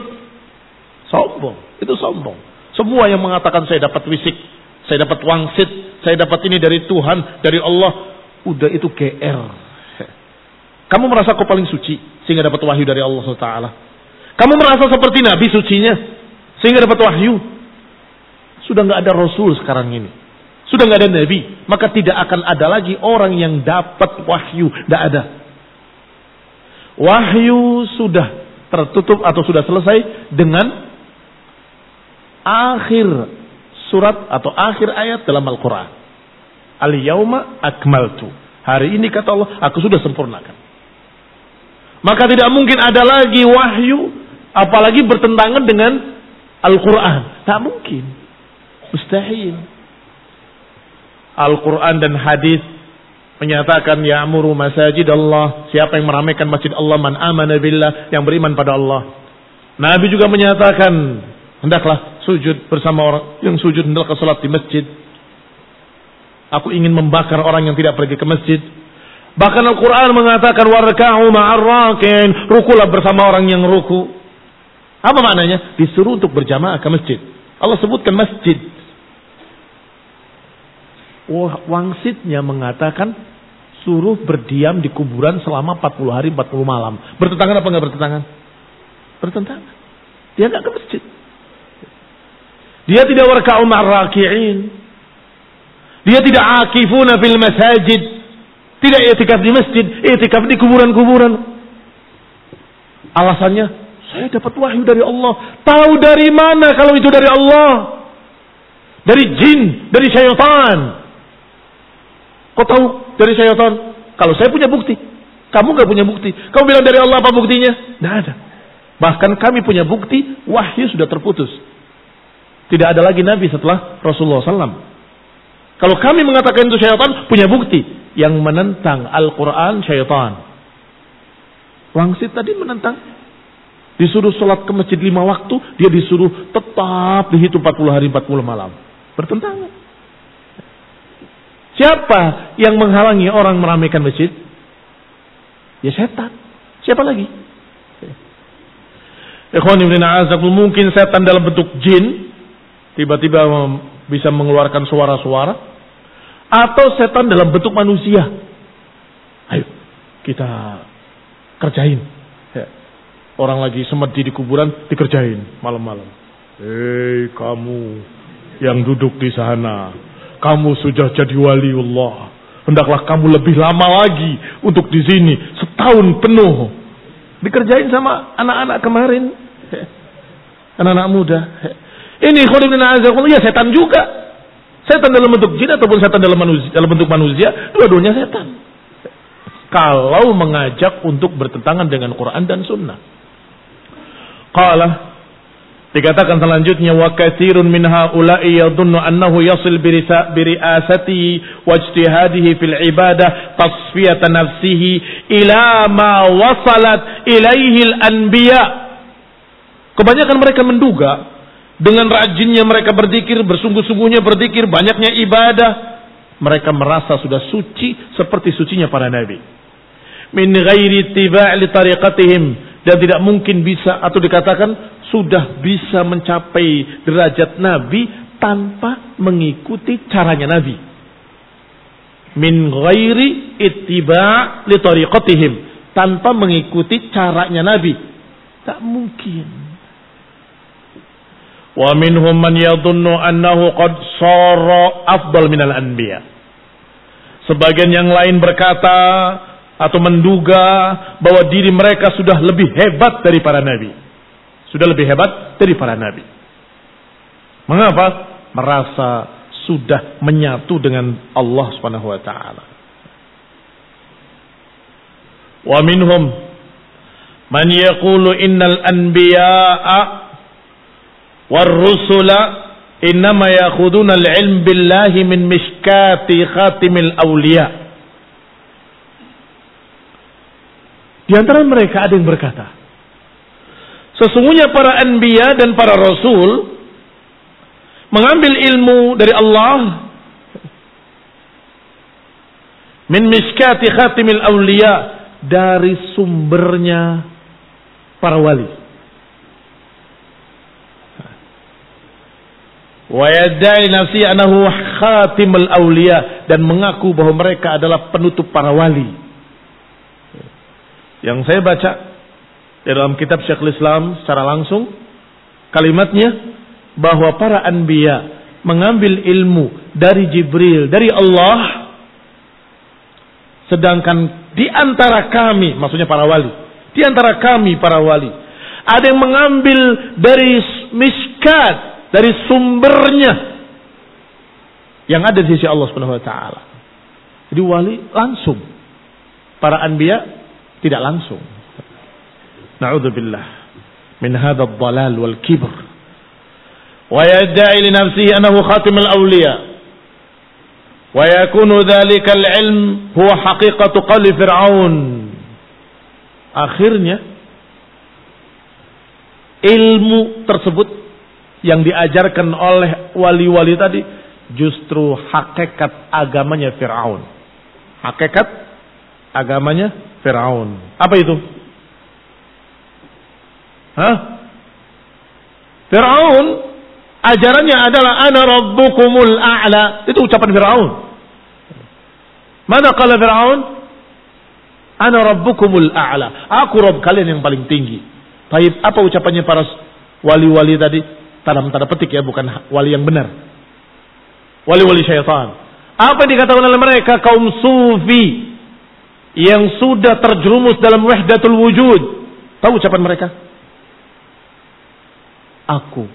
Sombong. Itu sombong. Semua yang mengatakan saya dapat wisik, saya dapat wangsit, saya dapat ini dari Tuhan, dari Allah. Udah itu GR. Kamu merasa kau paling suci sehingga dapat wahyu dari Allah SWT. Kamu merasa seperti Nabi sucinya sehingga dapat wahyu. Sudah nggak ada Rasul sekarang ini. Sudah nggak ada Nabi, maka tidak akan ada lagi orang yang dapat wahyu. Tidak ada. Wahyu sudah tertutup atau sudah selesai dengan akhir surat atau akhir ayat dalam Al-Quran. Al-yawma akmaltu. Hari ini kata Allah, aku sudah sempurnakan. Maka tidak mungkin ada lagi wahyu, apalagi bertentangan dengan Al-Quran. Tak mungkin. Mustahil. Al-Quran dan hadis menyatakan ya amuru masajid Allah. Siapa yang meramaikan masjid Allah man amana billah yang beriman pada Allah. Nabi juga menyatakan hendaklah sujud bersama orang yang sujud hendaklah salat di masjid. Aku ingin membakar orang yang tidak pergi ke masjid. Bahkan Al-Quran mengatakan warka'u ma'arrakin. Rukulah bersama orang yang ruku. Apa maknanya? Disuruh untuk berjamaah ke masjid. Allah sebutkan masjid. Wangsitnya mengatakan suruh berdiam di kuburan selama 40 hari 40 malam. Bertentangan apa enggak bertentangan? Bertentangan. Dia enggak ke masjid. Dia tidak warka'u ma'arraki'in. Dia tidak akifuna fil masajid. Tidak etikaf di masjid, etikaf di kuburan-kuburan. Alasannya, saya dapat wahyu dari Allah. Tahu dari mana kalau itu dari Allah? Dari jin, dari syaitan. Kau tahu dari syaitan? Kalau saya punya bukti. Kamu gak punya bukti. Kamu bilang dari Allah apa buktinya? Tidak ada. Bahkan kami punya bukti, wahyu sudah terputus. Tidak ada lagi Nabi setelah Rasulullah SAW. Kalau kami mengatakan itu syaitan, punya bukti yang menentang Al-Quran syaitan. Wangsit tadi menentang. Disuruh sholat ke masjid lima waktu, dia disuruh tetap dihitung 40 hari 40 malam. Bertentangan. Siapa yang menghalangi orang meramaikan masjid? Ya setan. Siapa lagi? Mungkin setan dalam bentuk jin. Tiba-tiba bisa mengeluarkan suara-suara atau setan dalam bentuk manusia. Ayo kita kerjain. Ya. Orang lagi semedi di kuburan dikerjain malam-malam. Hei kamu yang duduk di sana, kamu sudah jadi waliullah. Hendaklah kamu lebih lama lagi untuk di sini setahun penuh. Dikerjain sama anak-anak kemarin. Anak-anak muda. Ini khulibina ya setan juga. Setan dalam bentuk jin ataupun setan dalam manusia, dalam bentuk manusia, dua-duanya setan. Kalau mengajak untuk bertentangan dengan Quran dan Sunnah. Qala dikatakan selanjutnya wa katsirun min haula'i yadhunnu annahu yasil bi ri'asati wa ijtihadihi fil ibadah tasfiyata nafsihi ila ma wasalat ilaihi al-anbiya. Kebanyakan mereka menduga dengan rajinnya mereka berzikir, bersungguh-sungguhnya berzikir, banyaknya ibadah, mereka merasa sudah suci seperti sucinya para nabi. Min ghairi tiba' li tariqatihim dan tidak mungkin bisa atau dikatakan sudah bisa mencapai derajat nabi tanpa mengikuti caranya nabi. Min ghairi ittiba' li tariqatihim tanpa mengikuti caranya nabi. Tak mungkin. Wa minhum man yadhunnu annahu qad sara afdal minal anbiya. Sebagian yang lain berkata atau menduga bahwa diri mereka sudah lebih hebat dari para nabi. Sudah lebih hebat dari para nabi. Mengapa? Merasa sudah menyatu dengan Allah Subhanahu wa taala. Wa minhum man yaqulu innal anbiya'a war rusula innama yakhuduna al-ilm billahi min mishkati khatimil awliya. Di antara mereka ada yang berkata, sesungguhnya para anbiya dan para rasul mengambil ilmu dari Allah min miskati khatimil awliya dari sumbernya para wali. Wa yadai nafsi anahu khatimul awliya dan mengaku bahwa mereka adalah penutup para wali. Yang saya baca dalam kitab Syekhul Islam secara langsung kalimatnya bahwa para anbiya mengambil ilmu dari Jibril, dari Allah. Sedangkan di antara kami, maksudnya para wali, di antara kami para wali, ada yang mengambil dari miskat, dari sumbernya yang ada di sisi Allah Subhanahu wa taala. Jadi wali langsung. Para anbiya tidak langsung. Na'udzubillah min hadzal dhalal wal kibr ويدعي لنفسه أنه خاتم الأولياء ويكون ذلك العلم هو حقيقة قول فرعون akhirnya ilmu tersebut yang diajarkan oleh wali-wali tadi justru hakikat agamanya Fir'aun. Hakikat agamanya Fir'aun. Apa itu? Hah? Fir'aun Ajarannya adalah ana rabbukumul a'la. Itu ucapan Firaun. Mana kala Firaun? Ana rabbukumul a'la. Aku Rabb kalian yang paling tinggi. Baik, apa ucapannya para wali-wali tadi? Tanam tanda petik ya, bukan wali yang benar. Wali-wali syaitan. Apa yang dikatakan oleh mereka kaum sufi yang sudah terjerumus dalam wahdatul wujud? Tahu ucapan mereka? Aku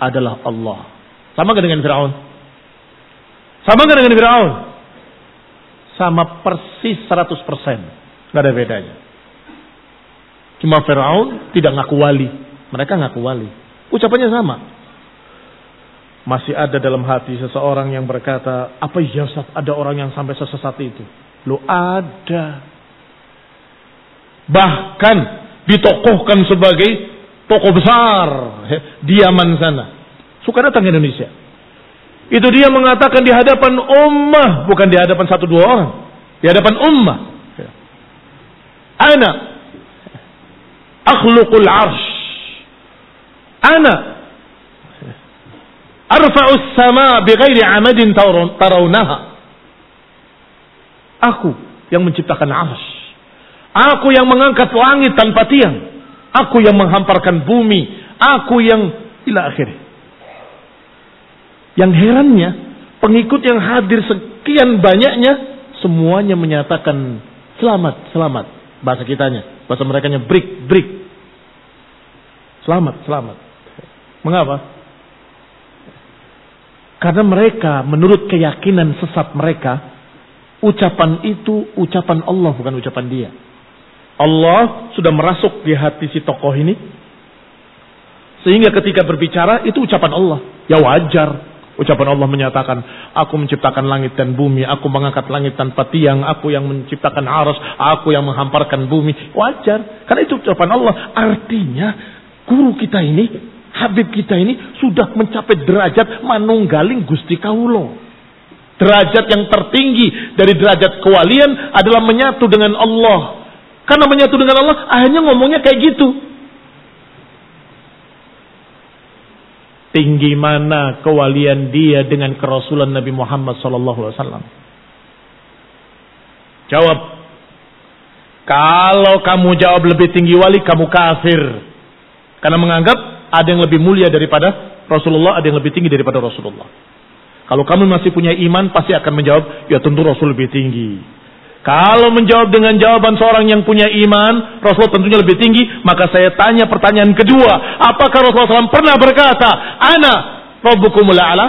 adalah Allah. Sama gak dengan Fir'aun? Sama gak dengan Fir'aun? Sama persis 100%. Gak ada bedanya. Cuma Fir'aun tidak ngaku wali. Mereka ngaku wali. Ucapannya sama. Masih ada dalam hati seseorang yang berkata, apa ya ada orang yang sampai sesat itu? Lo ada. Bahkan ditokohkan sebagai toko besar di Yaman sana. Suka datang ke Indonesia. Itu dia mengatakan di hadapan ummah, bukan di hadapan satu dua orang. Di hadapan ummah. Ana akhluqul arsh. Ana arfa'us sama bighairi amadin tarawnaha. Aku yang menciptakan arsh. Aku yang mengangkat langit tanpa tiang. Aku yang menghamparkan bumi. Aku yang ila akhir. Yang herannya, pengikut yang hadir sekian banyaknya, semuanya menyatakan selamat, selamat. Bahasa kitanya, bahasa mereka nya break, break. Selamat, selamat. Mengapa? Karena mereka menurut keyakinan sesat mereka, ucapan itu ucapan Allah bukan ucapan dia. Allah sudah merasuk di hati si tokoh ini. Sehingga ketika berbicara itu ucapan Allah. Ya wajar. Ucapan Allah menyatakan, aku menciptakan langit dan bumi, aku mengangkat langit tanpa tiang, aku yang menciptakan arus, aku yang menghamparkan bumi. Wajar. Karena itu ucapan Allah. Artinya, guru kita ini, Habib kita ini sudah mencapai derajat manunggaling Gusti Kaulo. Derajat yang tertinggi dari derajat kewalian adalah menyatu dengan Allah. Karena menyatu dengan Allah, akhirnya ngomongnya kayak gitu. Tinggi mana kewalian dia dengan kerasulan Nabi Muhammad wasallam? Jawab. Kalau kamu jawab lebih tinggi wali, kamu kafir. Karena menganggap ada yang lebih mulia daripada Rasulullah, ada yang lebih tinggi daripada Rasulullah. Kalau kamu masih punya iman, pasti akan menjawab, ya tentu Rasul lebih tinggi. Kalau menjawab dengan jawaban seorang yang punya iman, Rasulullah tentunya lebih tinggi. Maka saya tanya pertanyaan kedua. Apakah Rasulullah SAW pernah berkata, Ana Rabbukumul A'la?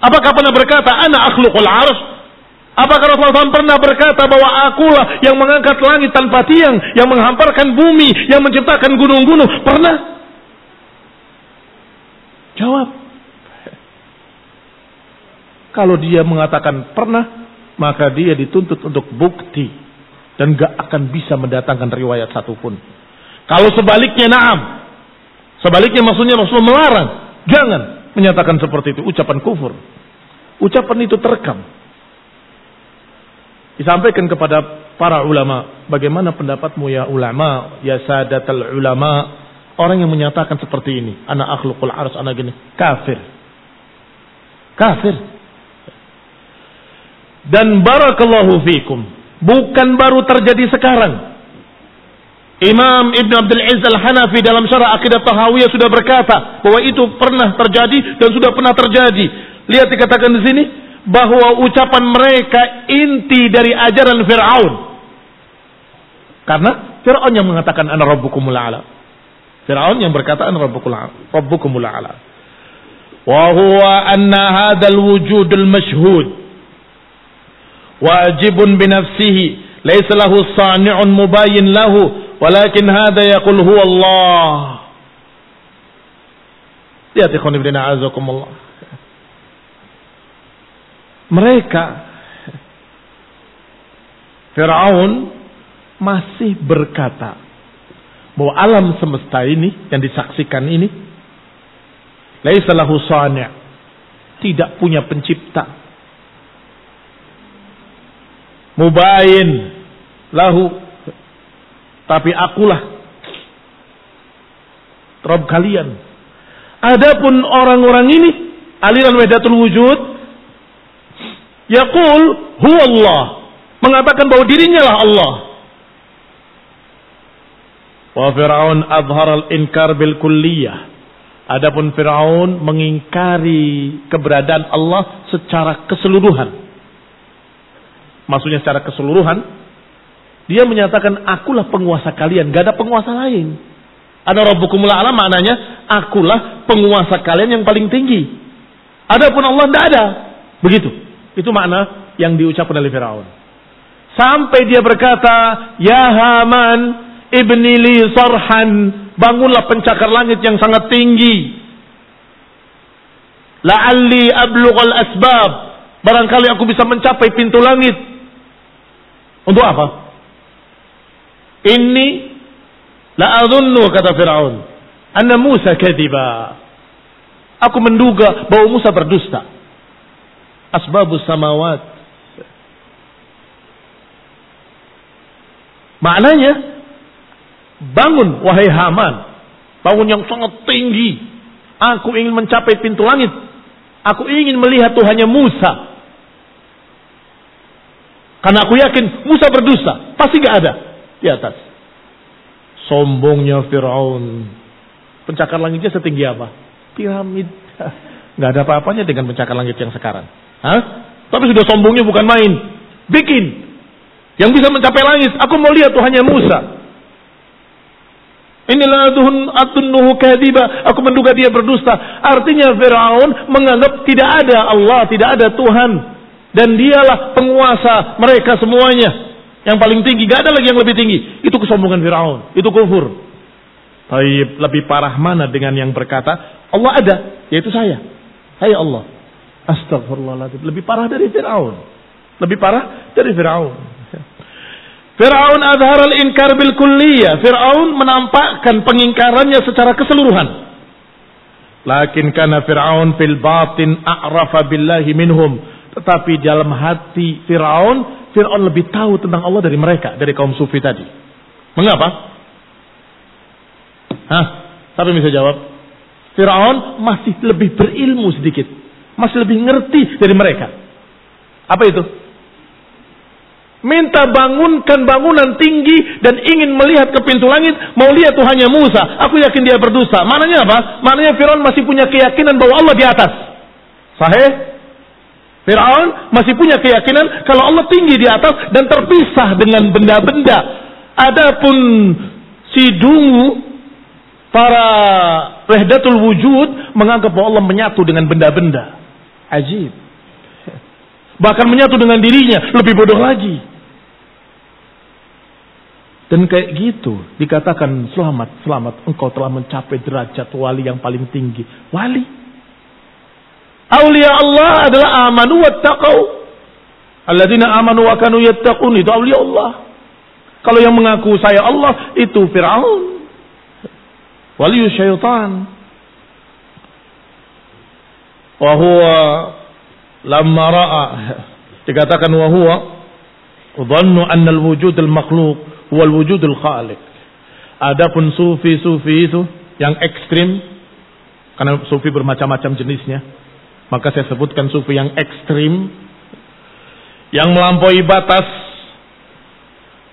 Apakah pernah berkata, Ana akhluqul arsh? Apakah Rasulullah SAW pernah berkata bahwa akulah yang mengangkat langit tanpa tiang, yang menghamparkan bumi, yang menciptakan gunung-gunung? Pernah? Jawab. Kalau dia mengatakan pernah, maka dia dituntut untuk bukti dan gak akan bisa mendatangkan riwayat satupun. Kalau sebaliknya naam, sebaliknya maksudnya Rasul melarang, jangan menyatakan seperti itu, ucapan kufur. Ucapan itu terekam. Disampaikan kepada para ulama, bagaimana pendapatmu ya ulama, ya sadatul ulama, orang yang menyatakan seperti ini, anak akhlukul ars, anak gini, kafir. Kafir. Dan barakallahu fikum. Bukan baru terjadi sekarang. Imam Ibn Abdul Aziz Al-Hanafi dalam syarah akidah Tahawiyah sudah berkata bahwa itu pernah terjadi dan sudah pernah terjadi. Lihat dikatakan di sini bahwa ucapan mereka inti dari ajaran Fir'aun. Karena Fir'aun yang mengatakan ana rabbukumul a'la. Fir'aun yang berkata ana rabbukumul a'la. Wa huwa anna hadzal wujudul mashhud. Wajibun binafsihi laysa lahu sani'un mubayyin lahu walakin hadha yaqul huwa Allah. Lihat ikhwan ibn a'azakumullah. Mereka Fir'aun masih berkata bahwa alam semesta ini yang disaksikan ini laisa lahu sani' tidak punya pencipta. Mubayin lahu tapi akulah Rob kalian. Adapun orang-orang ini aliran Wahdatul Wujud yaqul huwa Allah mengatakan bahwa dirinya lah Allah wa fir'aun azhar al-inkar bil kulliyah adapun Firaun mengingkari keberadaan Allah secara keseluruhan maksudnya secara keseluruhan, dia menyatakan akulah penguasa kalian, gak ada penguasa lain. Ada Rabbukumul A'la maknanya akulah penguasa kalian yang paling tinggi. Adapun Allah tidak ada. Begitu. Itu makna yang diucapkan oleh Firaun. Sampai dia berkata, "Ya Haman, ibni sarhan, bangunlah pencakar langit yang sangat tinggi. La'alli ablughal asbab, barangkali aku bisa mencapai pintu langit." Untuk apa? Ini la adunnu kata Firaun anna Musa kadiba. Aku menduga bahwa Musa berdusta. Asbabus samawat. Maknanya bangun wahai Haman. Bangun yang sangat tinggi. Aku ingin mencapai pintu langit. Aku ingin melihat Tuhannya Musa. Karena aku yakin Musa berdusta. Pasti gak ada di atas. Sombongnya Fir'aun. Pencakar langitnya setinggi apa? Piramid. <laughs> Gak ada apa-apanya dengan pencakar langit yang sekarang. Hah? Tapi sudah sombongnya bukan main. Bikin. Yang bisa mencapai langit. Aku mau lihat Tuhannya Musa. Inilah atunnuhu kadiba. Aku menduga dia berdusta. Artinya Fir'aun menganggap tidak ada Allah, tidak ada Tuhan. Dan dialah penguasa mereka semuanya. Yang paling tinggi. Gak ada lagi yang lebih tinggi. Itu kesombongan Firaun. Itu kufur. Tapi lebih parah mana dengan yang berkata Allah ada yaitu saya. Hai Allah. Astagfirullahaladzim lebih parah dari Firaun. Lebih parah dari Firaun Fir'aun adhar al-inkar bil kulliyah. Fir'aun menampakkan pengingkarannya secara keseluruhan. Lakin karena Fir'aun fil batin a'rafa billahi minhum. Tetapi dalam hati Fir'aun, Fir'aun lebih tahu tentang Allah dari mereka, dari kaum sufi tadi. Mengapa? Hah? Yang bisa jawab? Fir'aun masih lebih berilmu sedikit. Masih lebih ngerti dari mereka. Apa itu? Minta bangunkan bangunan tinggi dan ingin melihat ke pintu langit. Mau lihat Tuhannya Musa. Aku yakin dia berdosa. Maknanya apa? Maknanya Fir'aun masih punya keyakinan bahwa Allah di atas. Sahih? Fir'aun masih punya keyakinan kalau Allah tinggi di atas dan terpisah dengan benda-benda. Adapun si dungu para wahdatul wujud menganggap bahwa Allah menyatu dengan benda-benda. Ajib. Bahkan menyatu dengan dirinya, lebih bodoh lagi. Dan kayak gitu dikatakan selamat, selamat engkau telah mencapai derajat wali yang paling tinggi. Wali. Aulia Allah adalah amanu wa taqau. Alladzina amanu wa kanu yattaqun itu aulia Allah. Kalau yang mengaku saya Allah itu Fir'aun. Wali syaitan. Wa huwa lamma ra'a dikatakan wa huwa anna al-wujud al-makhluq wal wujudul khaliq. Adapun sufi-sufi itu yang ekstrim karena sufi bermacam-macam jenisnya. Maka saya sebutkan sufi yang ekstrim yang melampaui batas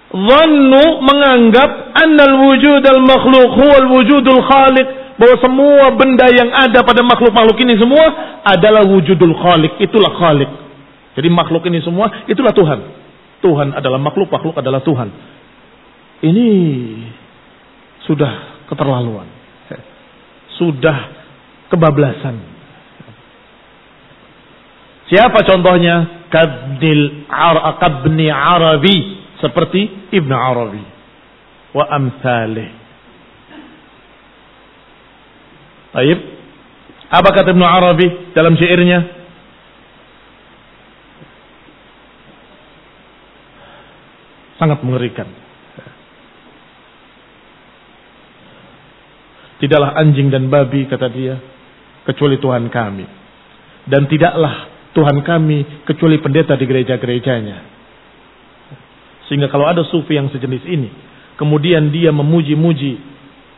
Zannu menganggap annal wujud al makhluk huwal wujudul khaliq bahwa semua benda yang ada pada makhluk-makhluk ini semua adalah wujudul khaliq itulah khaliq jadi makhluk ini semua itulah Tuhan Tuhan adalah makhluk makhluk adalah Tuhan ini sudah keterlaluan. Sudah kebablasan. Siapa contohnya? Kabnil Kabni Arabi. Seperti Ibn Arabi. Wa amsalih. Baik. Apa kata Ibn Arabi dalam syairnya? Sangat mengerikan. Tidaklah anjing dan babi kata dia kecuali Tuhan kami. Dan tidaklah Tuhan kami kecuali pendeta di gereja-gerejanya. Sehingga kalau ada sufi yang sejenis ini, kemudian dia memuji-muji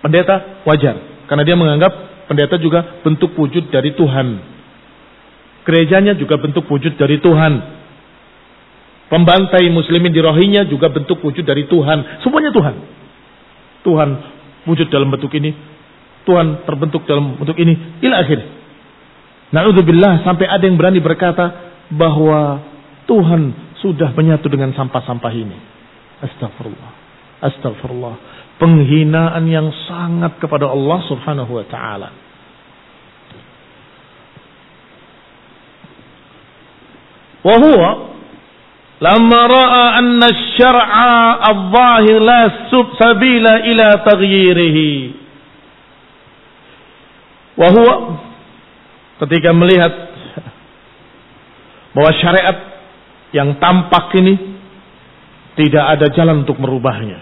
pendeta, wajar. Karena dia menganggap pendeta juga bentuk wujud dari Tuhan. Gerejanya juga bentuk wujud dari Tuhan. Pembantai muslimin di rohinya juga bentuk wujud dari Tuhan. Semuanya Tuhan. Tuhan wujud dalam bentuk ini, Tuhan terbentuk dalam bentuk ini ila akhir. Na'udzubillah sampai ada yang berani berkata bahwa Tuhan sudah menyatu dengan sampah-sampah ini. Astagfirullah. Astagfirullah. Penghinaan yang sangat kepada Allah Subhanahu wa taala. Wa huwa lamma ra'a anna asy-syar'a adh-dhahir la sabila ila taghyirihi Wahua ketika melihat bahwa syariat yang tampak ini tidak ada jalan untuk merubahnya.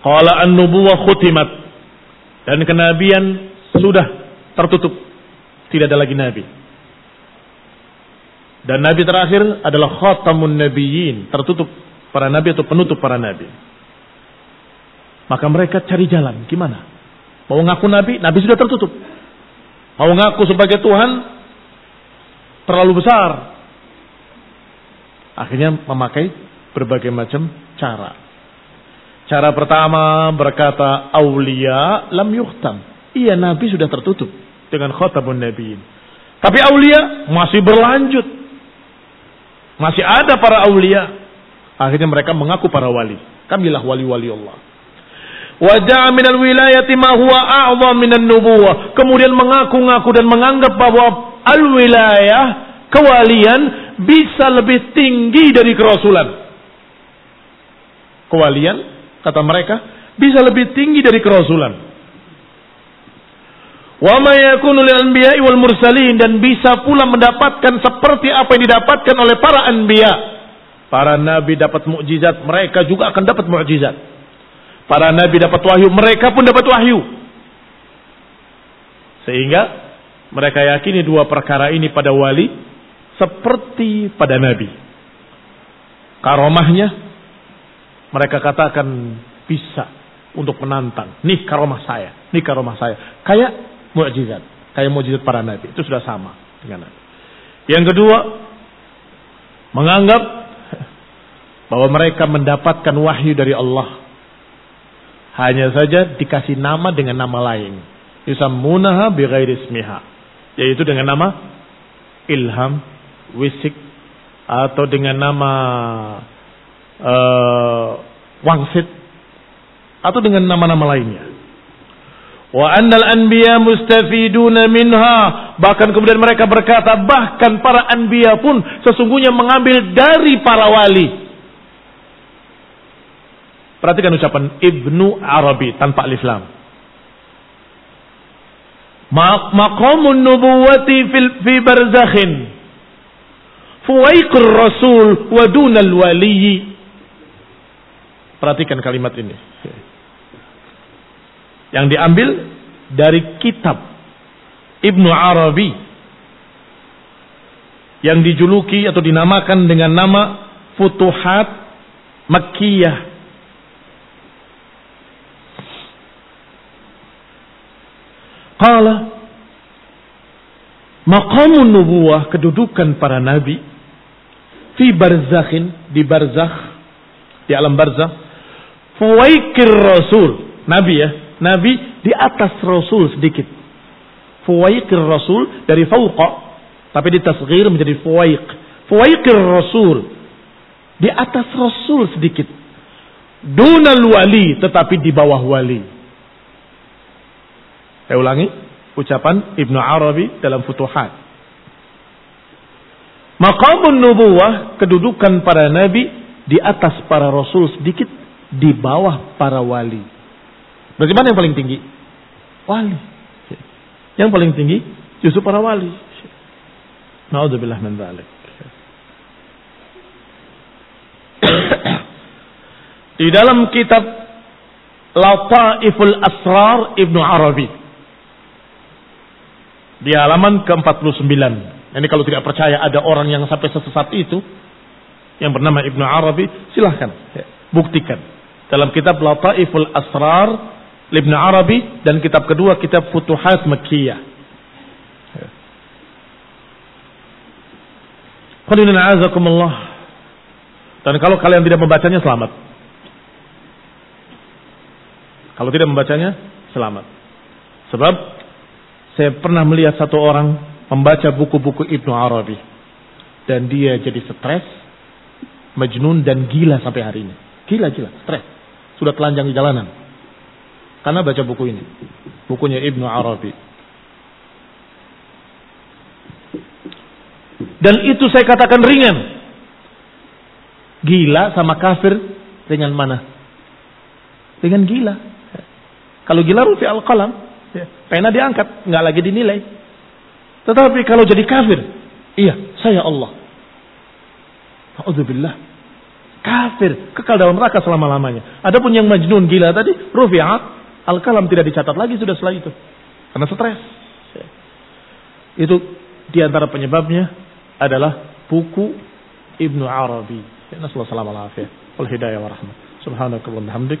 Qala an-nubuwah khutimat dan kenabian sudah tertutup. Tidak ada lagi nabi. Dan nabi terakhir adalah khatamun nabiyyin, tertutup para nabi atau penutup para nabi. Maka mereka cari jalan, gimana? Mau ngaku nabi, nabi sudah tertutup. Mau ngaku sebagai Tuhan, terlalu besar. Akhirnya memakai berbagai macam cara. Cara pertama berkata aulia lam yuhtam. Iya nabi sudah tertutup dengan khotabun nabiin. Tapi aulia masih berlanjut. Masih ada para aulia. Akhirnya mereka mengaku para wali. Kamilah wali-wali Allah. Wajah minal wilayati ma huwa a'zam minan nubuwah. Kemudian mengaku-ngaku dan menganggap bahwa al-wilayah, kewalian bisa lebih tinggi dari kerasulan. Kewalian, kata mereka, bisa lebih tinggi dari kerasulan. Wa ma yakunu lil anbiya'i wal mursalin dan bisa pula mendapatkan seperti apa yang didapatkan oleh para anbiya. Para nabi dapat mukjizat, mereka juga akan dapat mukjizat. Para nabi dapat wahyu, mereka pun dapat wahyu. Sehingga mereka yakini dua perkara ini pada wali seperti pada nabi. Karomahnya mereka katakan bisa untuk menantang. Nih karomah saya, nih karomah saya. Kayak mukjizat, kayak mukjizat para nabi. Itu sudah sama dengan nabi. Yang kedua, menganggap bahwa mereka mendapatkan wahyu dari Allah hanya saja dikasih nama dengan nama lain. Yusammunaha bighairi ismiha. Yaitu dengan nama ilham, wisik, atau dengan nama uh, wangsit, atau dengan nama-nama lainnya. Wa annal anbiya mustafiduna minha. Bahkan kemudian mereka berkata, bahkan para anbiya pun sesungguhnya mengambil dari para wali. Perhatikan ucapan Ibnu Arabi tanpa alif lam. Maqamun nubuwati fi barzakhin. Fuwaiqur rasul wa dunal waliyi. Perhatikan kalimat ini yang diambil dari kitab Ibnu Arabi yang dijuluki atau dinamakan dengan nama Futuhat Makkiyah. Qala maqamun nubuwah kedudukan para nabi fi barzakhin di barzakh di alam barzakh fuwaikir rasul nabi ya Nabi di atas Rasul sedikit. Fuwaikir Rasul dari fauqa. Tapi di tasghir menjadi fuwaik. Fuwaikir Rasul. Di atas Rasul sedikit. Dunal wali tetapi di bawah wali. Saya ulangi ucapan Ibnu Arabi dalam Futuhat. Maqamun nubuwah kedudukan para nabi di atas para rasul sedikit di bawah para wali. Berarti mana yang paling tinggi? Wali. Yang paling tinggi justru para wali. Naudzubillah min dzalik. Di dalam kitab Lataiful Asrar Ibnu Arabi. Di halaman ke-49. Ini kalau tidak percaya ada orang yang sampai sesat itu yang bernama Ibnu Arabi, silahkan buktikan. Dalam kitab Lataiful Asrar Ibn Arabi dan kitab kedua kitab Futuhat Makkiyah. Dan kalau kalian tidak membacanya selamat. Kalau tidak membacanya selamat. Sebab saya pernah melihat satu orang membaca buku-buku Ibnu Arabi dan dia jadi stres, majnun dan gila sampai hari ini. Gila-gila, stres. Sudah telanjang di jalanan. Karena baca buku ini. Bukunya Ibnu Arabi. Dan itu saya katakan ringan. Gila sama kafir dengan mana? Dengan gila. Kalau gila rufi al-qalam. Ya, pena diangkat. nggak lagi dinilai. Tetapi kalau jadi kafir. Iya, saya Allah. Alhamdulillah. Kafir. Kekal dalam neraka selama-lamanya. Adapun yang majnun gila tadi. Rufi'at Al-kalam tidak dicatat lagi sudah setelah itu. Karena stres. Itu di antara penyebabnya adalah buku Ibnu Arabi. Nasallahu salam alaihi wal hidayah wa rahmah. Subhanakallahumma hamdik.